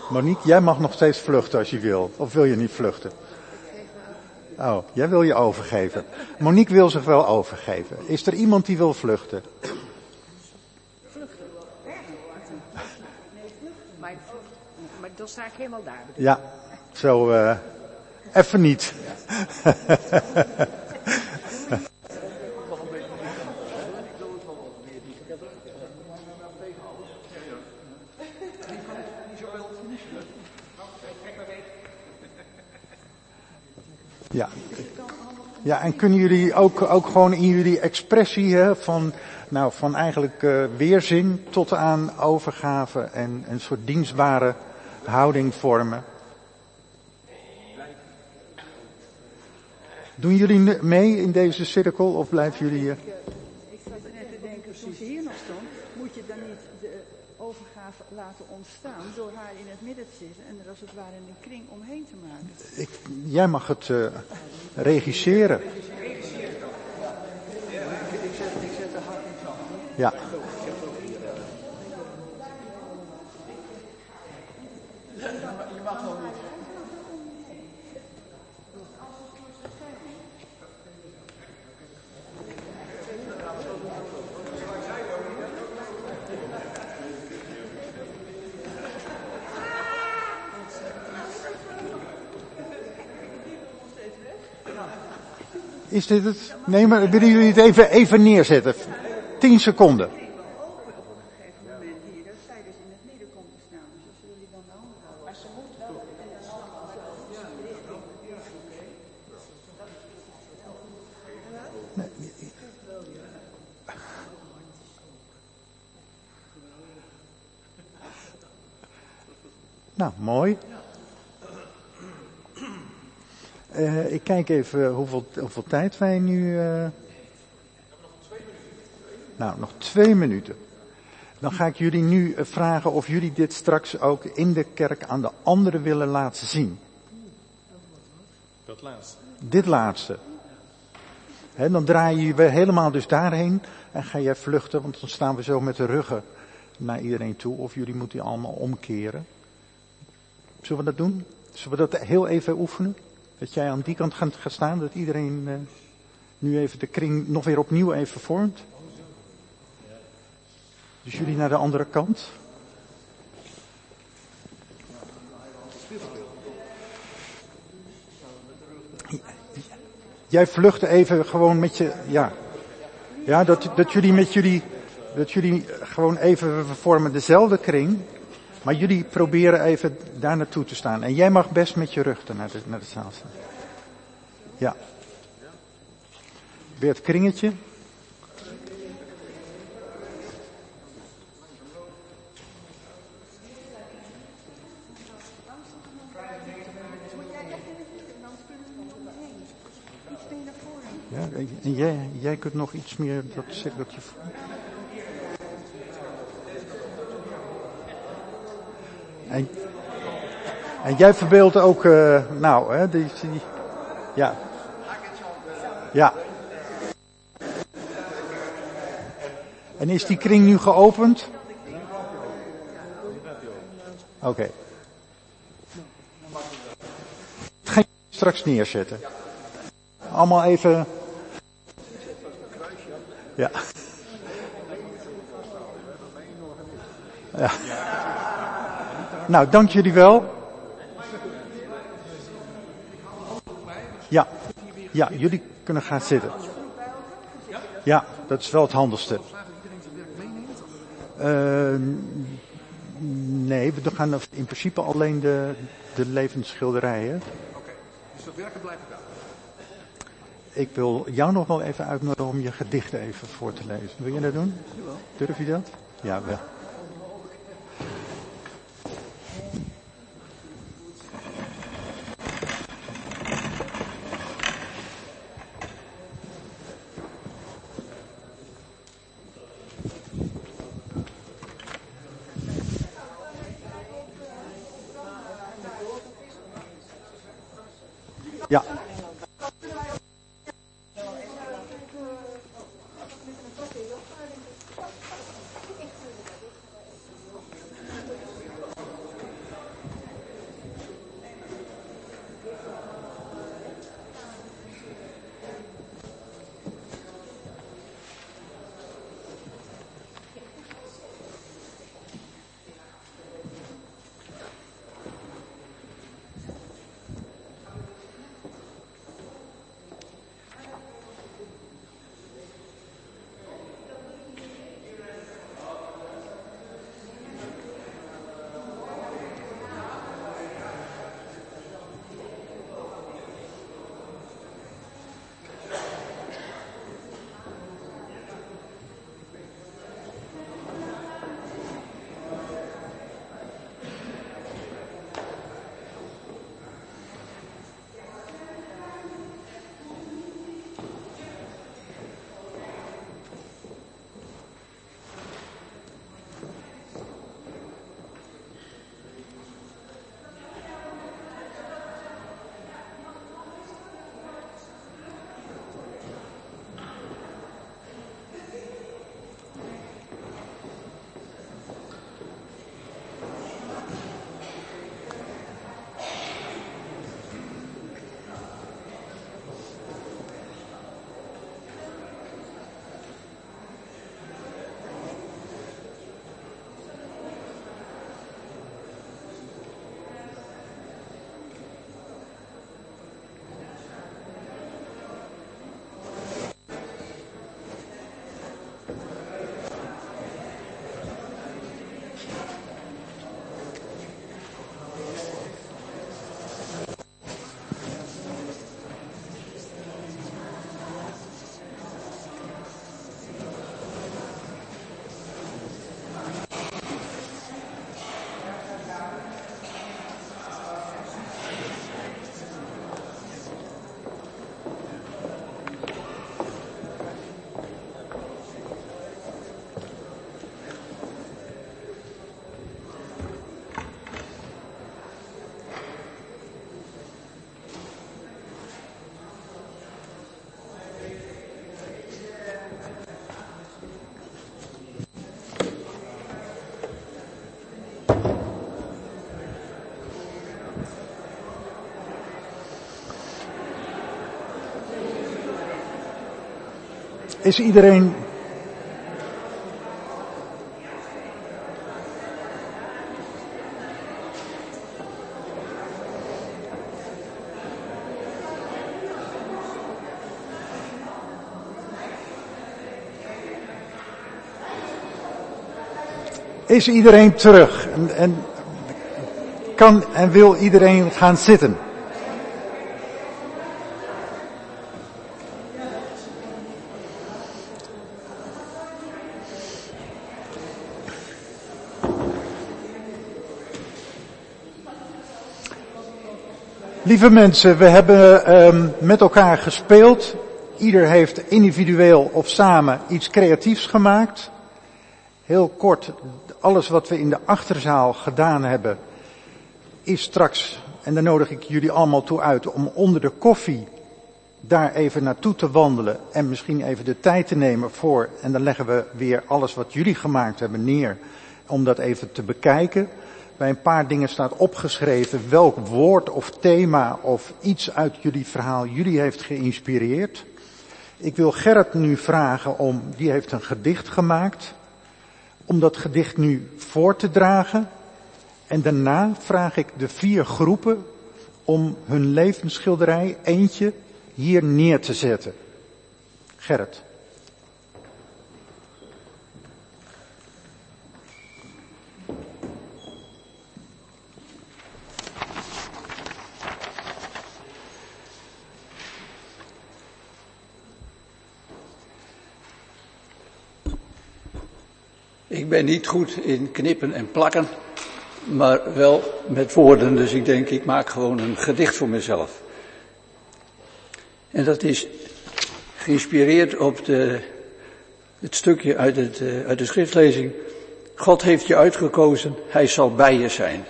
Monique, jij mag nog steeds vluchten als je wil. Of wil je niet vluchten? Oh, jij wil je overgeven. Monique wil zich wel overgeven. Is er iemand die wil vluchten? Vluchten. (laughs) Nee, vluchten. Maar, maar dan sta ik helemaal daar. Ja, zo, uh, even niet. Ja. Ja, en kunnen jullie ook, ook gewoon in jullie expressie hè, van, nou, van eigenlijk uh, weerzin tot aan overgave en een soort dienstbare houding vormen? Doen jullie mee in deze cirkel of blijven jullie hier? Ik zat net te denken, toen ze hier nog stond, moet je dan niet de overgave laten ontstaan door haar in het midden te zitten en er als het ware een kring omheen te maken? Ik, jij mag het uh, regisseren. Ja. Is dit het? Nee, maar willen jullie het even, even neerzetten? 10 seconden. Nou, mooi. Uh, ik kijk even hoeveel, hoeveel tijd wij nu. Uh... Nou, nog twee minuten. Dan ga ik jullie nu eh, vragen of jullie dit straks ook in de kerk aan de anderen willen laten zien. Dat laatste. Dit laatste. He, dan draai je we helemaal dus daarheen en ga jij vluchten, want dan staan we zo met de ruggen naar iedereen toe. Of jullie moeten allemaal omkeren. Zullen we dat doen? Zullen we dat heel even oefenen? Dat jij aan die kant gaat, staan, dat iedereen uh, nu even de kring nog weer opnieuw even vormt. Dus jullie naar de andere kant. Jij vlucht even gewoon met je, ja. Ja, dat, dat jullie met jullie, dat jullie gewoon even vormen dezelfde kring. Maar jullie proberen even daar naartoe te staan. En jij mag best met je rug naar de, naar de zaal staan. Ja. Weer het kringetje. Ja, en jij, jij kunt nog iets meer dat cirkeltje voelen. En, jij verbeeldt ook, uh, nou, hè, die, die, ja. Ja. En is die kring nu geopend? Oké. Okay. Ga je straks neerzetten. Allemaal even. Ja. Ja. Nou, dank jullie wel. Ja, ja, jullie kunnen gaan zitten. Ja, dat is wel het handigste. Uh, nee, we gaan in principe alleen de, de levende schilderijen. Oké, dus dat werken blijft daar. Ik wil jou nog wel even uitnodigen om je gedichten even voor te lezen. Wil je dat doen? Durf je dat? Ja, wel. Is iedereen. Is iedereen terug? En, kan en wil iedereen gaan zitten. Lieve mensen, we hebben um, met elkaar gespeeld. Ieder heeft individueel of samen iets creatiefs gemaakt. Heel kort, alles wat we in de achterzaal gedaan hebben, is straks, en daar nodig ik jullie allemaal toe uit, om onder de koffie daar even naartoe te wandelen en misschien even de tijd te nemen voor, en dan leggen we weer alles wat jullie gemaakt hebben neer, om dat even te bekijken. Bij een paar dingen staat opgeschreven welk woord of thema of iets uit jullie verhaal jullie heeft geïnspireerd. Ik wil Gerrit nu vragen om, die heeft een gedicht gemaakt, om dat gedicht nu voor te dragen. En daarna vraag ik de vier groepen om hun levensschilderij, eentje, hier neer te zetten. Gerrit. Ik ben niet goed in knippen en plakken, maar wel met woorden. Dus ik denk, ik maak gewoon een gedicht voor mezelf. En dat is geïnspireerd op de, het stukje uit, het, eh, uit de schriftlezing. God heeft je uitgekozen, hij zal bij je zijn.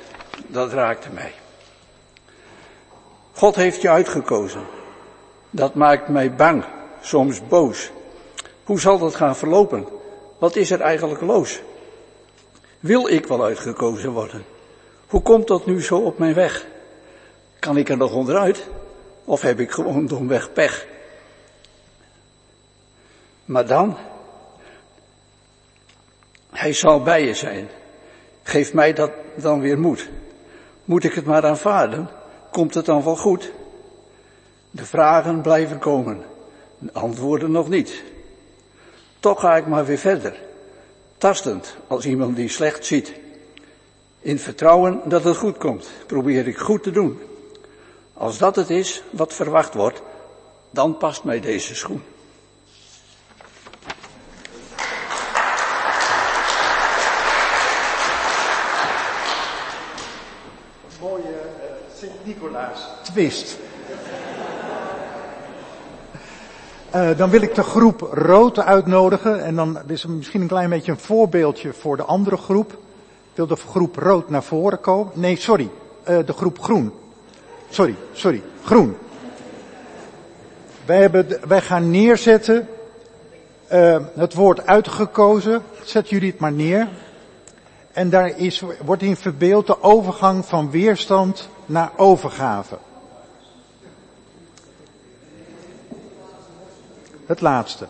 Dat raakte mij. God heeft je uitgekozen. Dat maakt mij bang, soms boos. Hoe zal dat gaan verlopen? Wat is er eigenlijk los? Wil ik wel uitgekozen worden? Hoe komt dat nu zo op mijn weg? Kan ik er nog onderuit? Of heb ik gewoon domweg pech? Maar dan, hij zal bij je zijn. Geef mij dat dan weer moed. Moet ik het maar aanvaarden? Komt het dan wel goed? De vragen blijven komen, de antwoorden nog niet. Toch ga ik maar weer verder. Tastend als iemand die slecht ziet. In vertrouwen dat het goed komt, probeer ik goed te doen. Als dat het is wat verwacht wordt, dan past mij deze schoen. Mooie uh, Sint-Nicolaas twist. Uh, dan wil ik de groep rood uitnodigen en dan is er misschien een klein beetje een voorbeeldje voor de andere groep. Wil de groep rood naar voren komen? Nee, sorry, uh, de groep groen. Sorry, sorry, groen. Wij, hebben, gaan neerzetten uh, het woord uitgekozen. Zet jullie het maar neer. En daar is, wordt in verbeeld de overgang van weerstand naar overgave. Het laatste.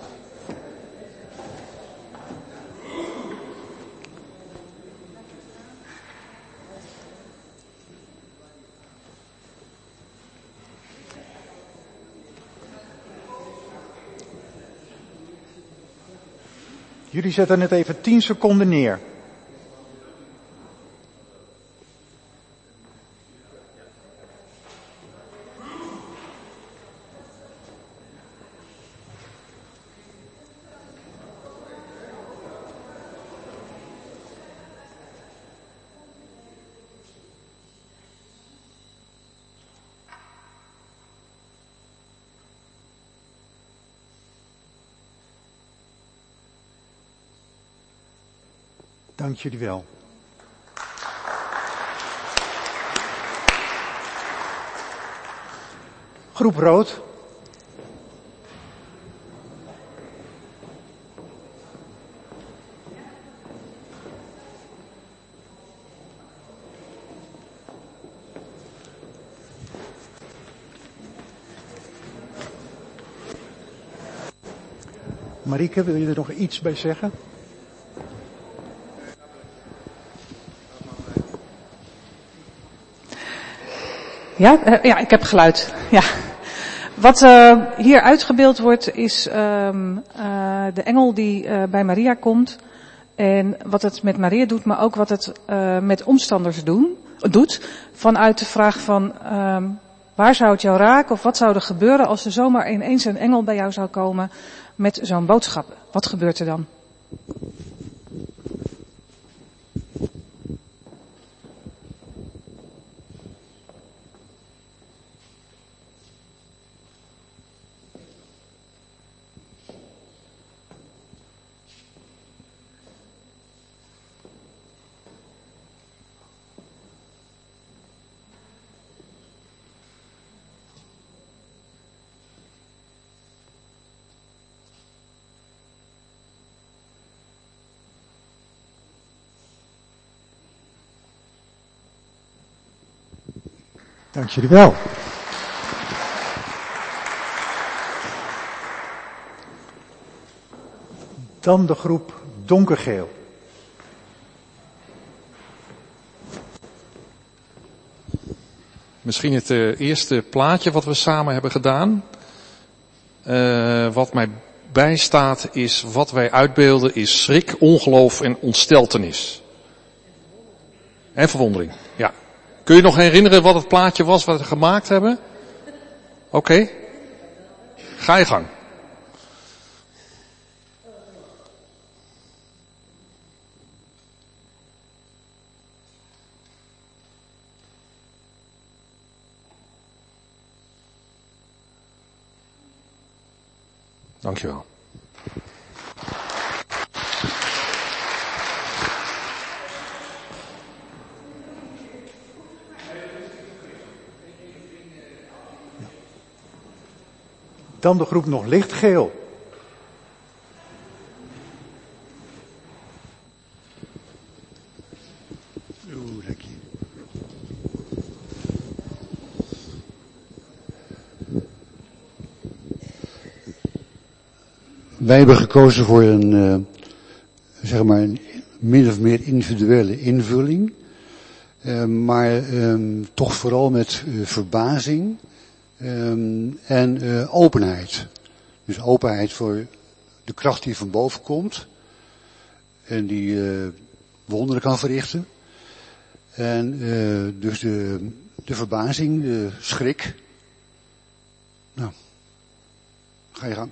Jullie zetten het even 10 seconden neer. Dank jullie wel. Groep rood. Marieke, wil je er nog iets bij zeggen? Ja, uh, ja, ik heb geluid. Ja. Wat uh, hier uitgebeeld wordt is um, uh, de engel die bij Maria komt. En wat het met Maria doet, maar ook wat het met omstanders doen, doet vanuit de vraag van um, waar zou het jou raken of wat zou er gebeuren als er zomaar ineens een engel bij jou zou komen met zo'n boodschap. Wat gebeurt er dan? Dank jullie wel. Dan de groep donkergeel. Misschien het uh, eerste plaatje wat we samen hebben gedaan. Uh, wat mij bijstaat is wat wij uitbeelden is schrik, ongeloof en ontsteltenis. En verwondering. Kun je nog herinneren wat het plaatje was wat we gemaakt hebben? Oké. Ga je gang. Dankjewel. Dan de groep nog lichtgeel. Oeh, dank je. Wij hebben gekozen voor een, uh, zeg maar, een min of meer individuele invulling. Uh, maar um, toch vooral met uh, verbazing Um, en uh, openheid. Dus openheid voor de kracht die van boven komt. En die uh, wonderen kan verrichten. En uh, dus de, de verbazing, de schrik. Nou, ga je gang.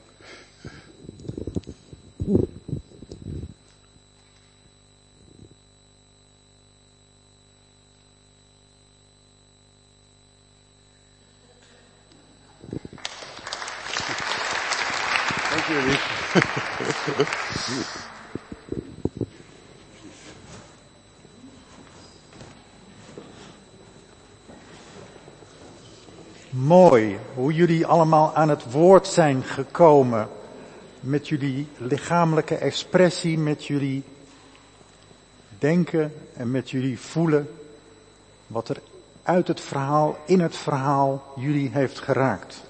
(laughs) Mooi hoe jullie allemaal aan het woord zijn gekomen. Met jullie lichamelijke expressie, met jullie denken en met jullie voelen. Wat er uit het verhaal, in het verhaal jullie heeft geraakt.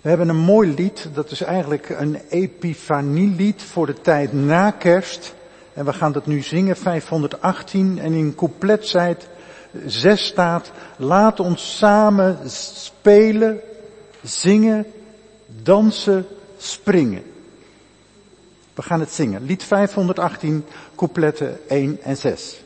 We hebben een mooi lied, dat is eigenlijk een epifanielied voor de tijd na kerst. En we gaan dat nu zingen, 518. En in coupletzijd 6 staat, laat ons samen spelen, zingen, dansen, springen. We gaan het zingen. Lied 518, coupletten 1 en 6.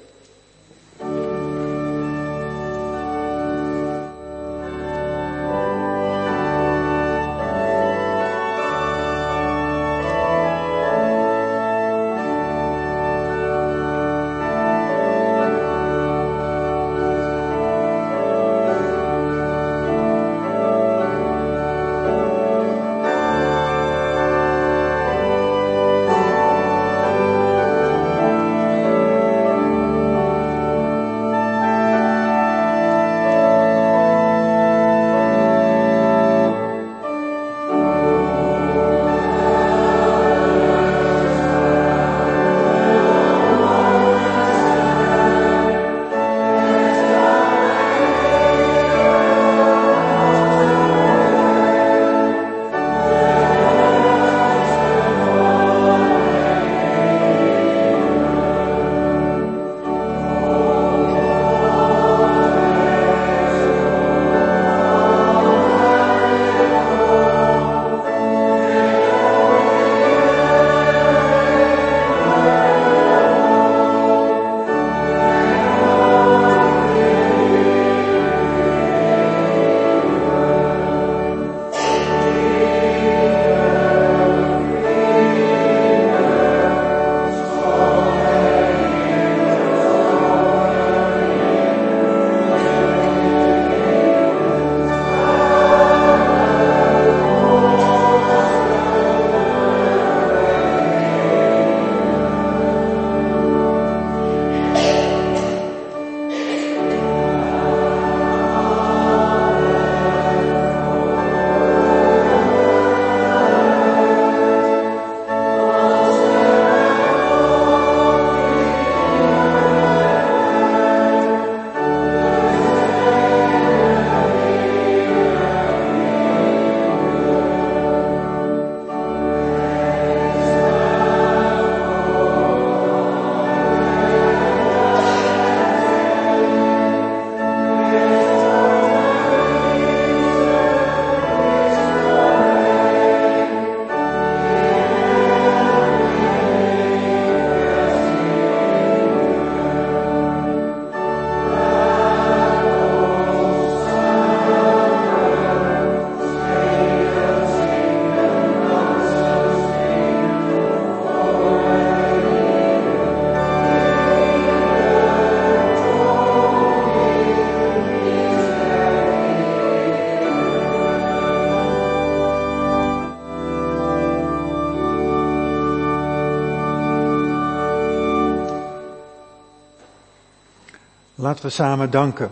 Laten we samen danken,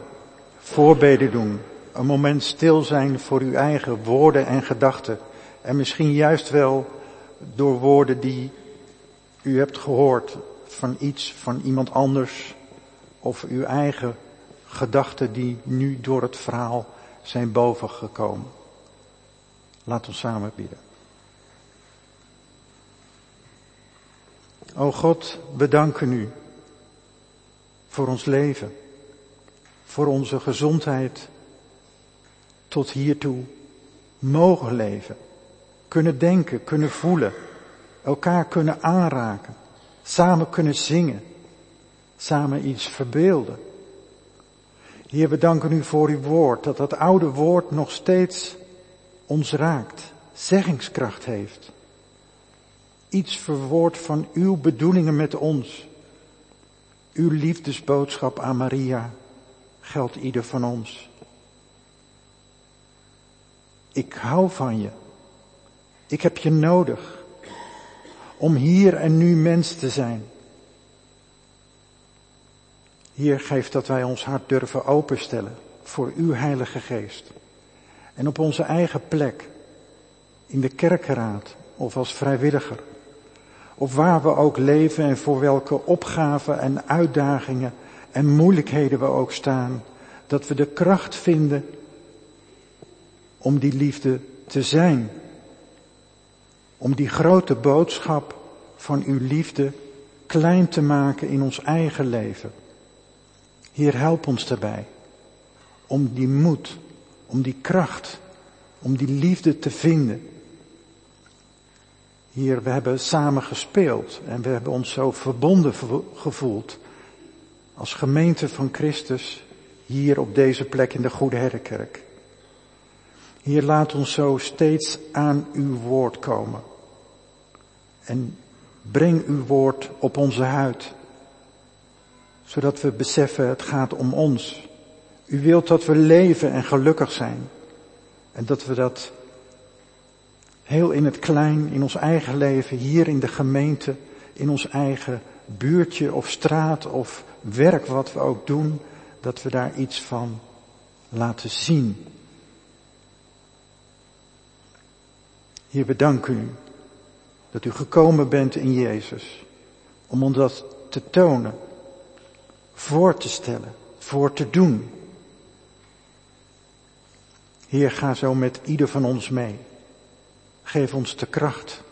voorbeden doen, een moment stil zijn voor uw eigen woorden en gedachten. En misschien juist wel door woorden die u hebt gehoord van iets, van iemand anders, of uw eigen gedachten die nu door het verhaal zijn bovengekomen. Laat ons samen bidden. O God, we danken u voor ons leven, voor onze gezondheid, tot hiertoe mogen leven, kunnen denken, kunnen voelen, elkaar kunnen aanraken, samen kunnen zingen, samen iets verbeelden. Heer, we danken u voor uw woord, dat dat oude woord nog steeds ons raakt, zeggingskracht heeft. Iets verwoord van uw bedoelingen met ons. Uw liefdesboodschap aan Maria geldt ieder van ons. Ik hou van je. Ik heb je nodig om hier en nu mens te zijn. Hier geeft dat wij ons hart durven openstellen voor uw Heilige Geest. En op onze eigen plek, in de kerkenraad of als vrijwilliger, of waar we ook leven en voor welke opgaven en uitdagingen en moeilijkheden we ook staan, dat we de kracht vinden om die liefde te zijn. Om die grote boodschap van uw liefde klein te maken in ons eigen leven. Heer, help ons daarbij. Om die moed, om die kracht, om die liefde te vinden. Hier, we hebben samen gespeeld en we hebben ons zo verbonden gevoeld als gemeente van Christus hier op deze plek in de Goede Herdenkerk. Hier laat ons zo steeds aan uw woord komen. En breng uw woord op onze huid. Zodat we beseffen het gaat om ons. U wilt dat we leven en gelukkig zijn. En dat we dat heel in het klein, in ons eigen leven, hier in de gemeente, in ons eigen buurtje of straat of werk wat we ook doen, dat we daar iets van laten zien. Heer, we u dat u gekomen bent in Jezus om ons dat te tonen, voor te stellen, voor te doen. Heer, ga zo met ieder van ons mee. Geef ons de kracht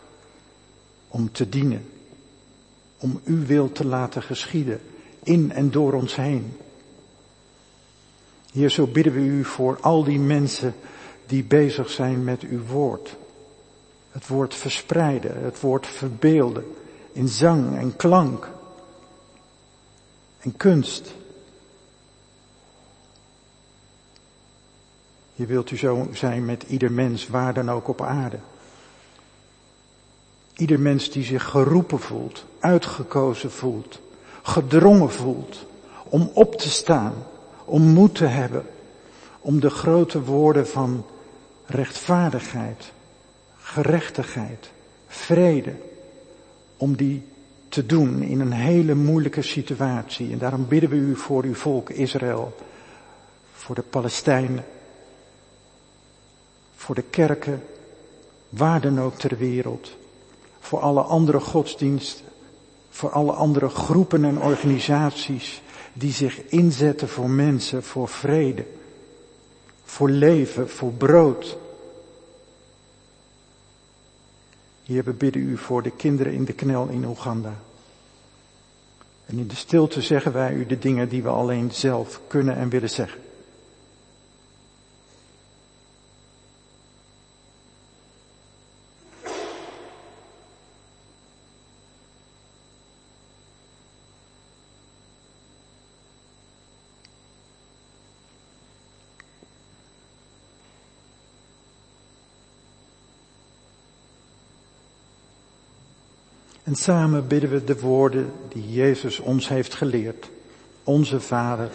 om te dienen, om uw wil te laten geschieden in en door ons heen. Heer, zo bidden we u voor al die mensen die bezig zijn met uw woord. Het woord verspreiden, het woord verbeelden in zang en klank en kunst. Je wilt u zo zijn met ieder mens, waar dan ook op aarde. Ieder mens die zich geroepen voelt, uitgekozen voelt, gedrongen voelt om op te staan, om moed te hebben, om de grote woorden van rechtvaardigheid, gerechtigheid, vrede, om die te doen in een hele moeilijke situatie. En daarom bidden we u voor uw volk Israël, voor de Palestijnen, voor de kerken, waar dan ook ter wereld, voor alle andere godsdiensten, voor alle andere groepen en organisaties die zich inzetten voor mensen, voor vrede, voor leven, voor brood. Heer, we bidden u voor de kinderen in de knel in Oeganda. En in de stilte zeggen wij u de dingen die we alleen zelf kunnen en willen zeggen. En samen bidden we de woorden die Jezus ons heeft geleerd. Onze Vader,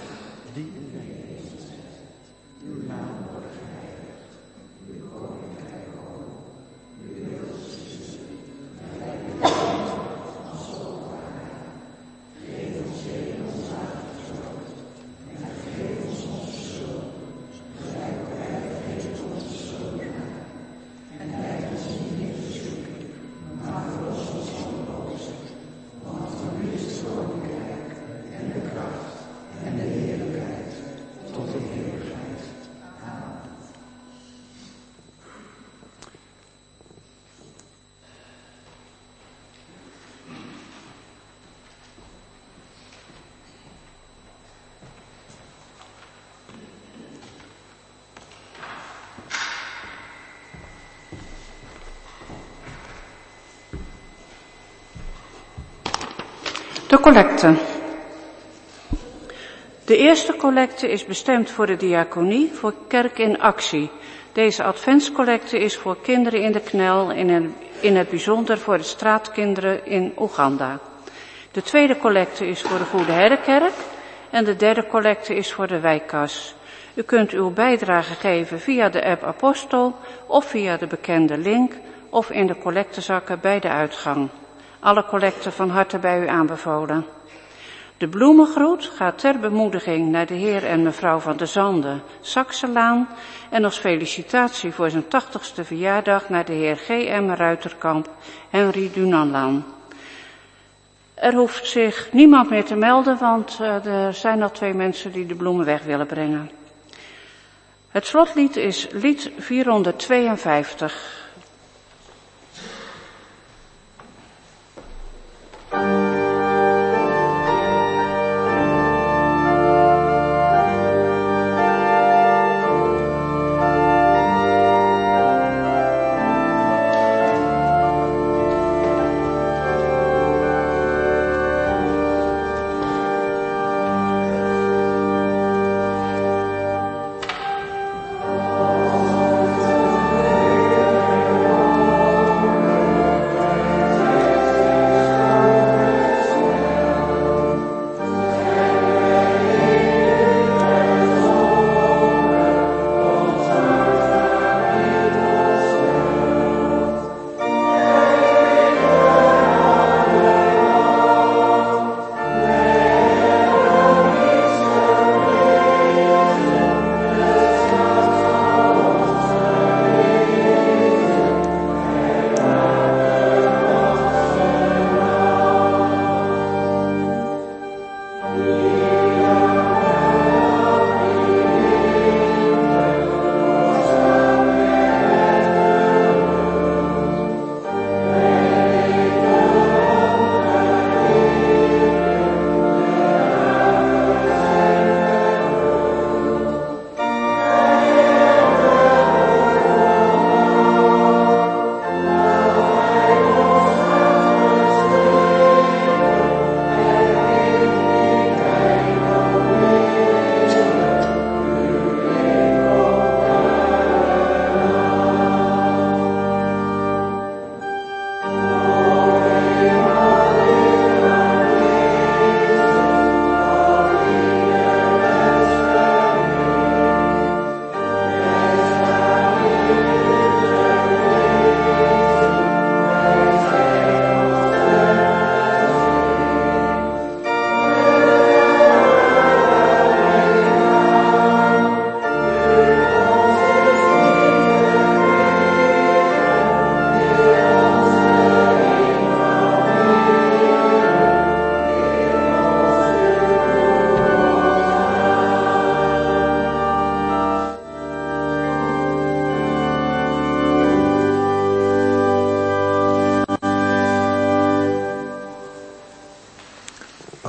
collecte. De eerste collecte is bestemd voor de diaconie, voor Kerk in Actie. Deze adventscollecte is voor kinderen in de knel, in het, bijzonder voor de straatkinderen in Oeganda. De tweede collecte is voor de Goede Herdenkerk en de derde collecte is voor de wijkkas. U kunt uw bijdrage geven via de app Apostel of via de bekende link of in de collectezakken bij de uitgang. Alle collecten van harte bij u aanbevolen. De bloemengroet gaat ter bemoediging naar de heer en mevrouw van de Zanden, Saxelaan en als felicitatie voor zijn tachtigste verjaardag naar de heer G.M. Ruiterkamp, Henry Dunanlaan. Er hoeft zich niemand meer te melden, want uh, er zijn al twee mensen die de bloemen weg willen brengen. Het slotlied is lied 452.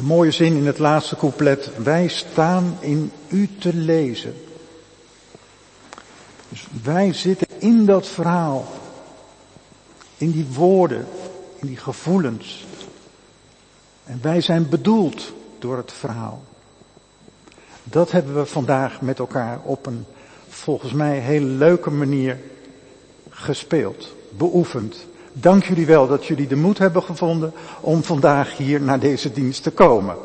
Mooie zin in het laatste couplet. Wij staan in u te lezen. Dus wij zitten in dat verhaal. In die woorden, in die gevoelens. En wij zijn bedoeld door het verhaal. Dat hebben we vandaag met elkaar op een volgens mij hele leuke manier gespeeld, beoefend. Dank jullie wel dat jullie de moed hebben gevonden om vandaag hier naar deze dienst te komen.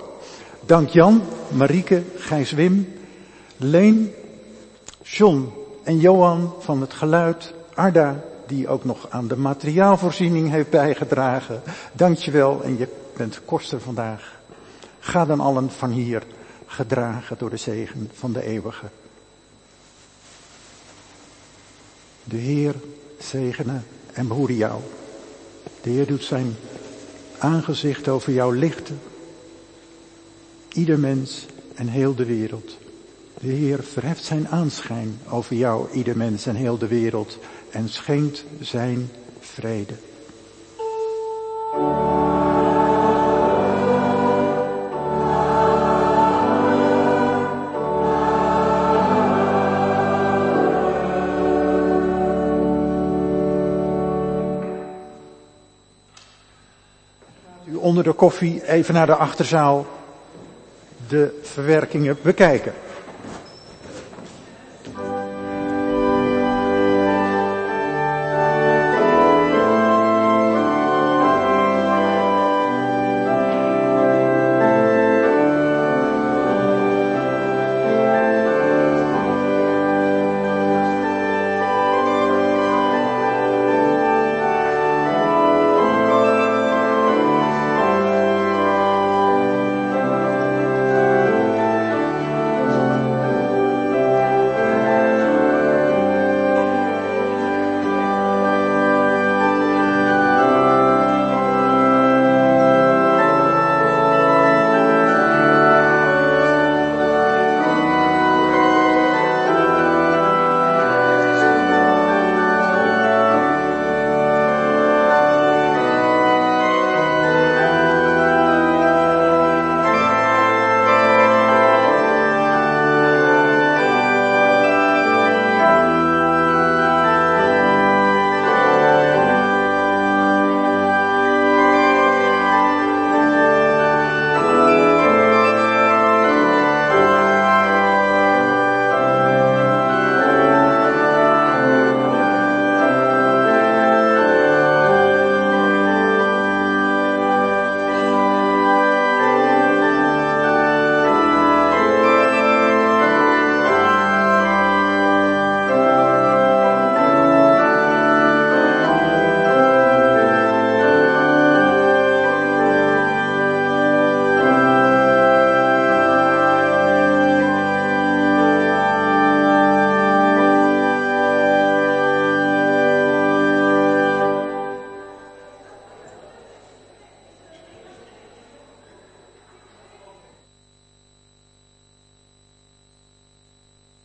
Dank Jan, Marieke, Gijs Wim, Leen, John en Johan van het geluid, Arda, die ook nog aan de materiaalvoorziening heeft bijgedragen. Dank je wel en je bent koster vandaag. Ga dan allen van hier gedragen door de zegen van de eeuwige. De Heer zegene en behoede jou. De Heer doet zijn aangezicht over jou lichten. Ieder mens en heel de wereld. De Heer verheft zijn aanschijn over jou, ieder mens en heel de wereld. En schenkt zijn vrede. Onder de koffie even naar de achterzaal de verwerkingen bekijken.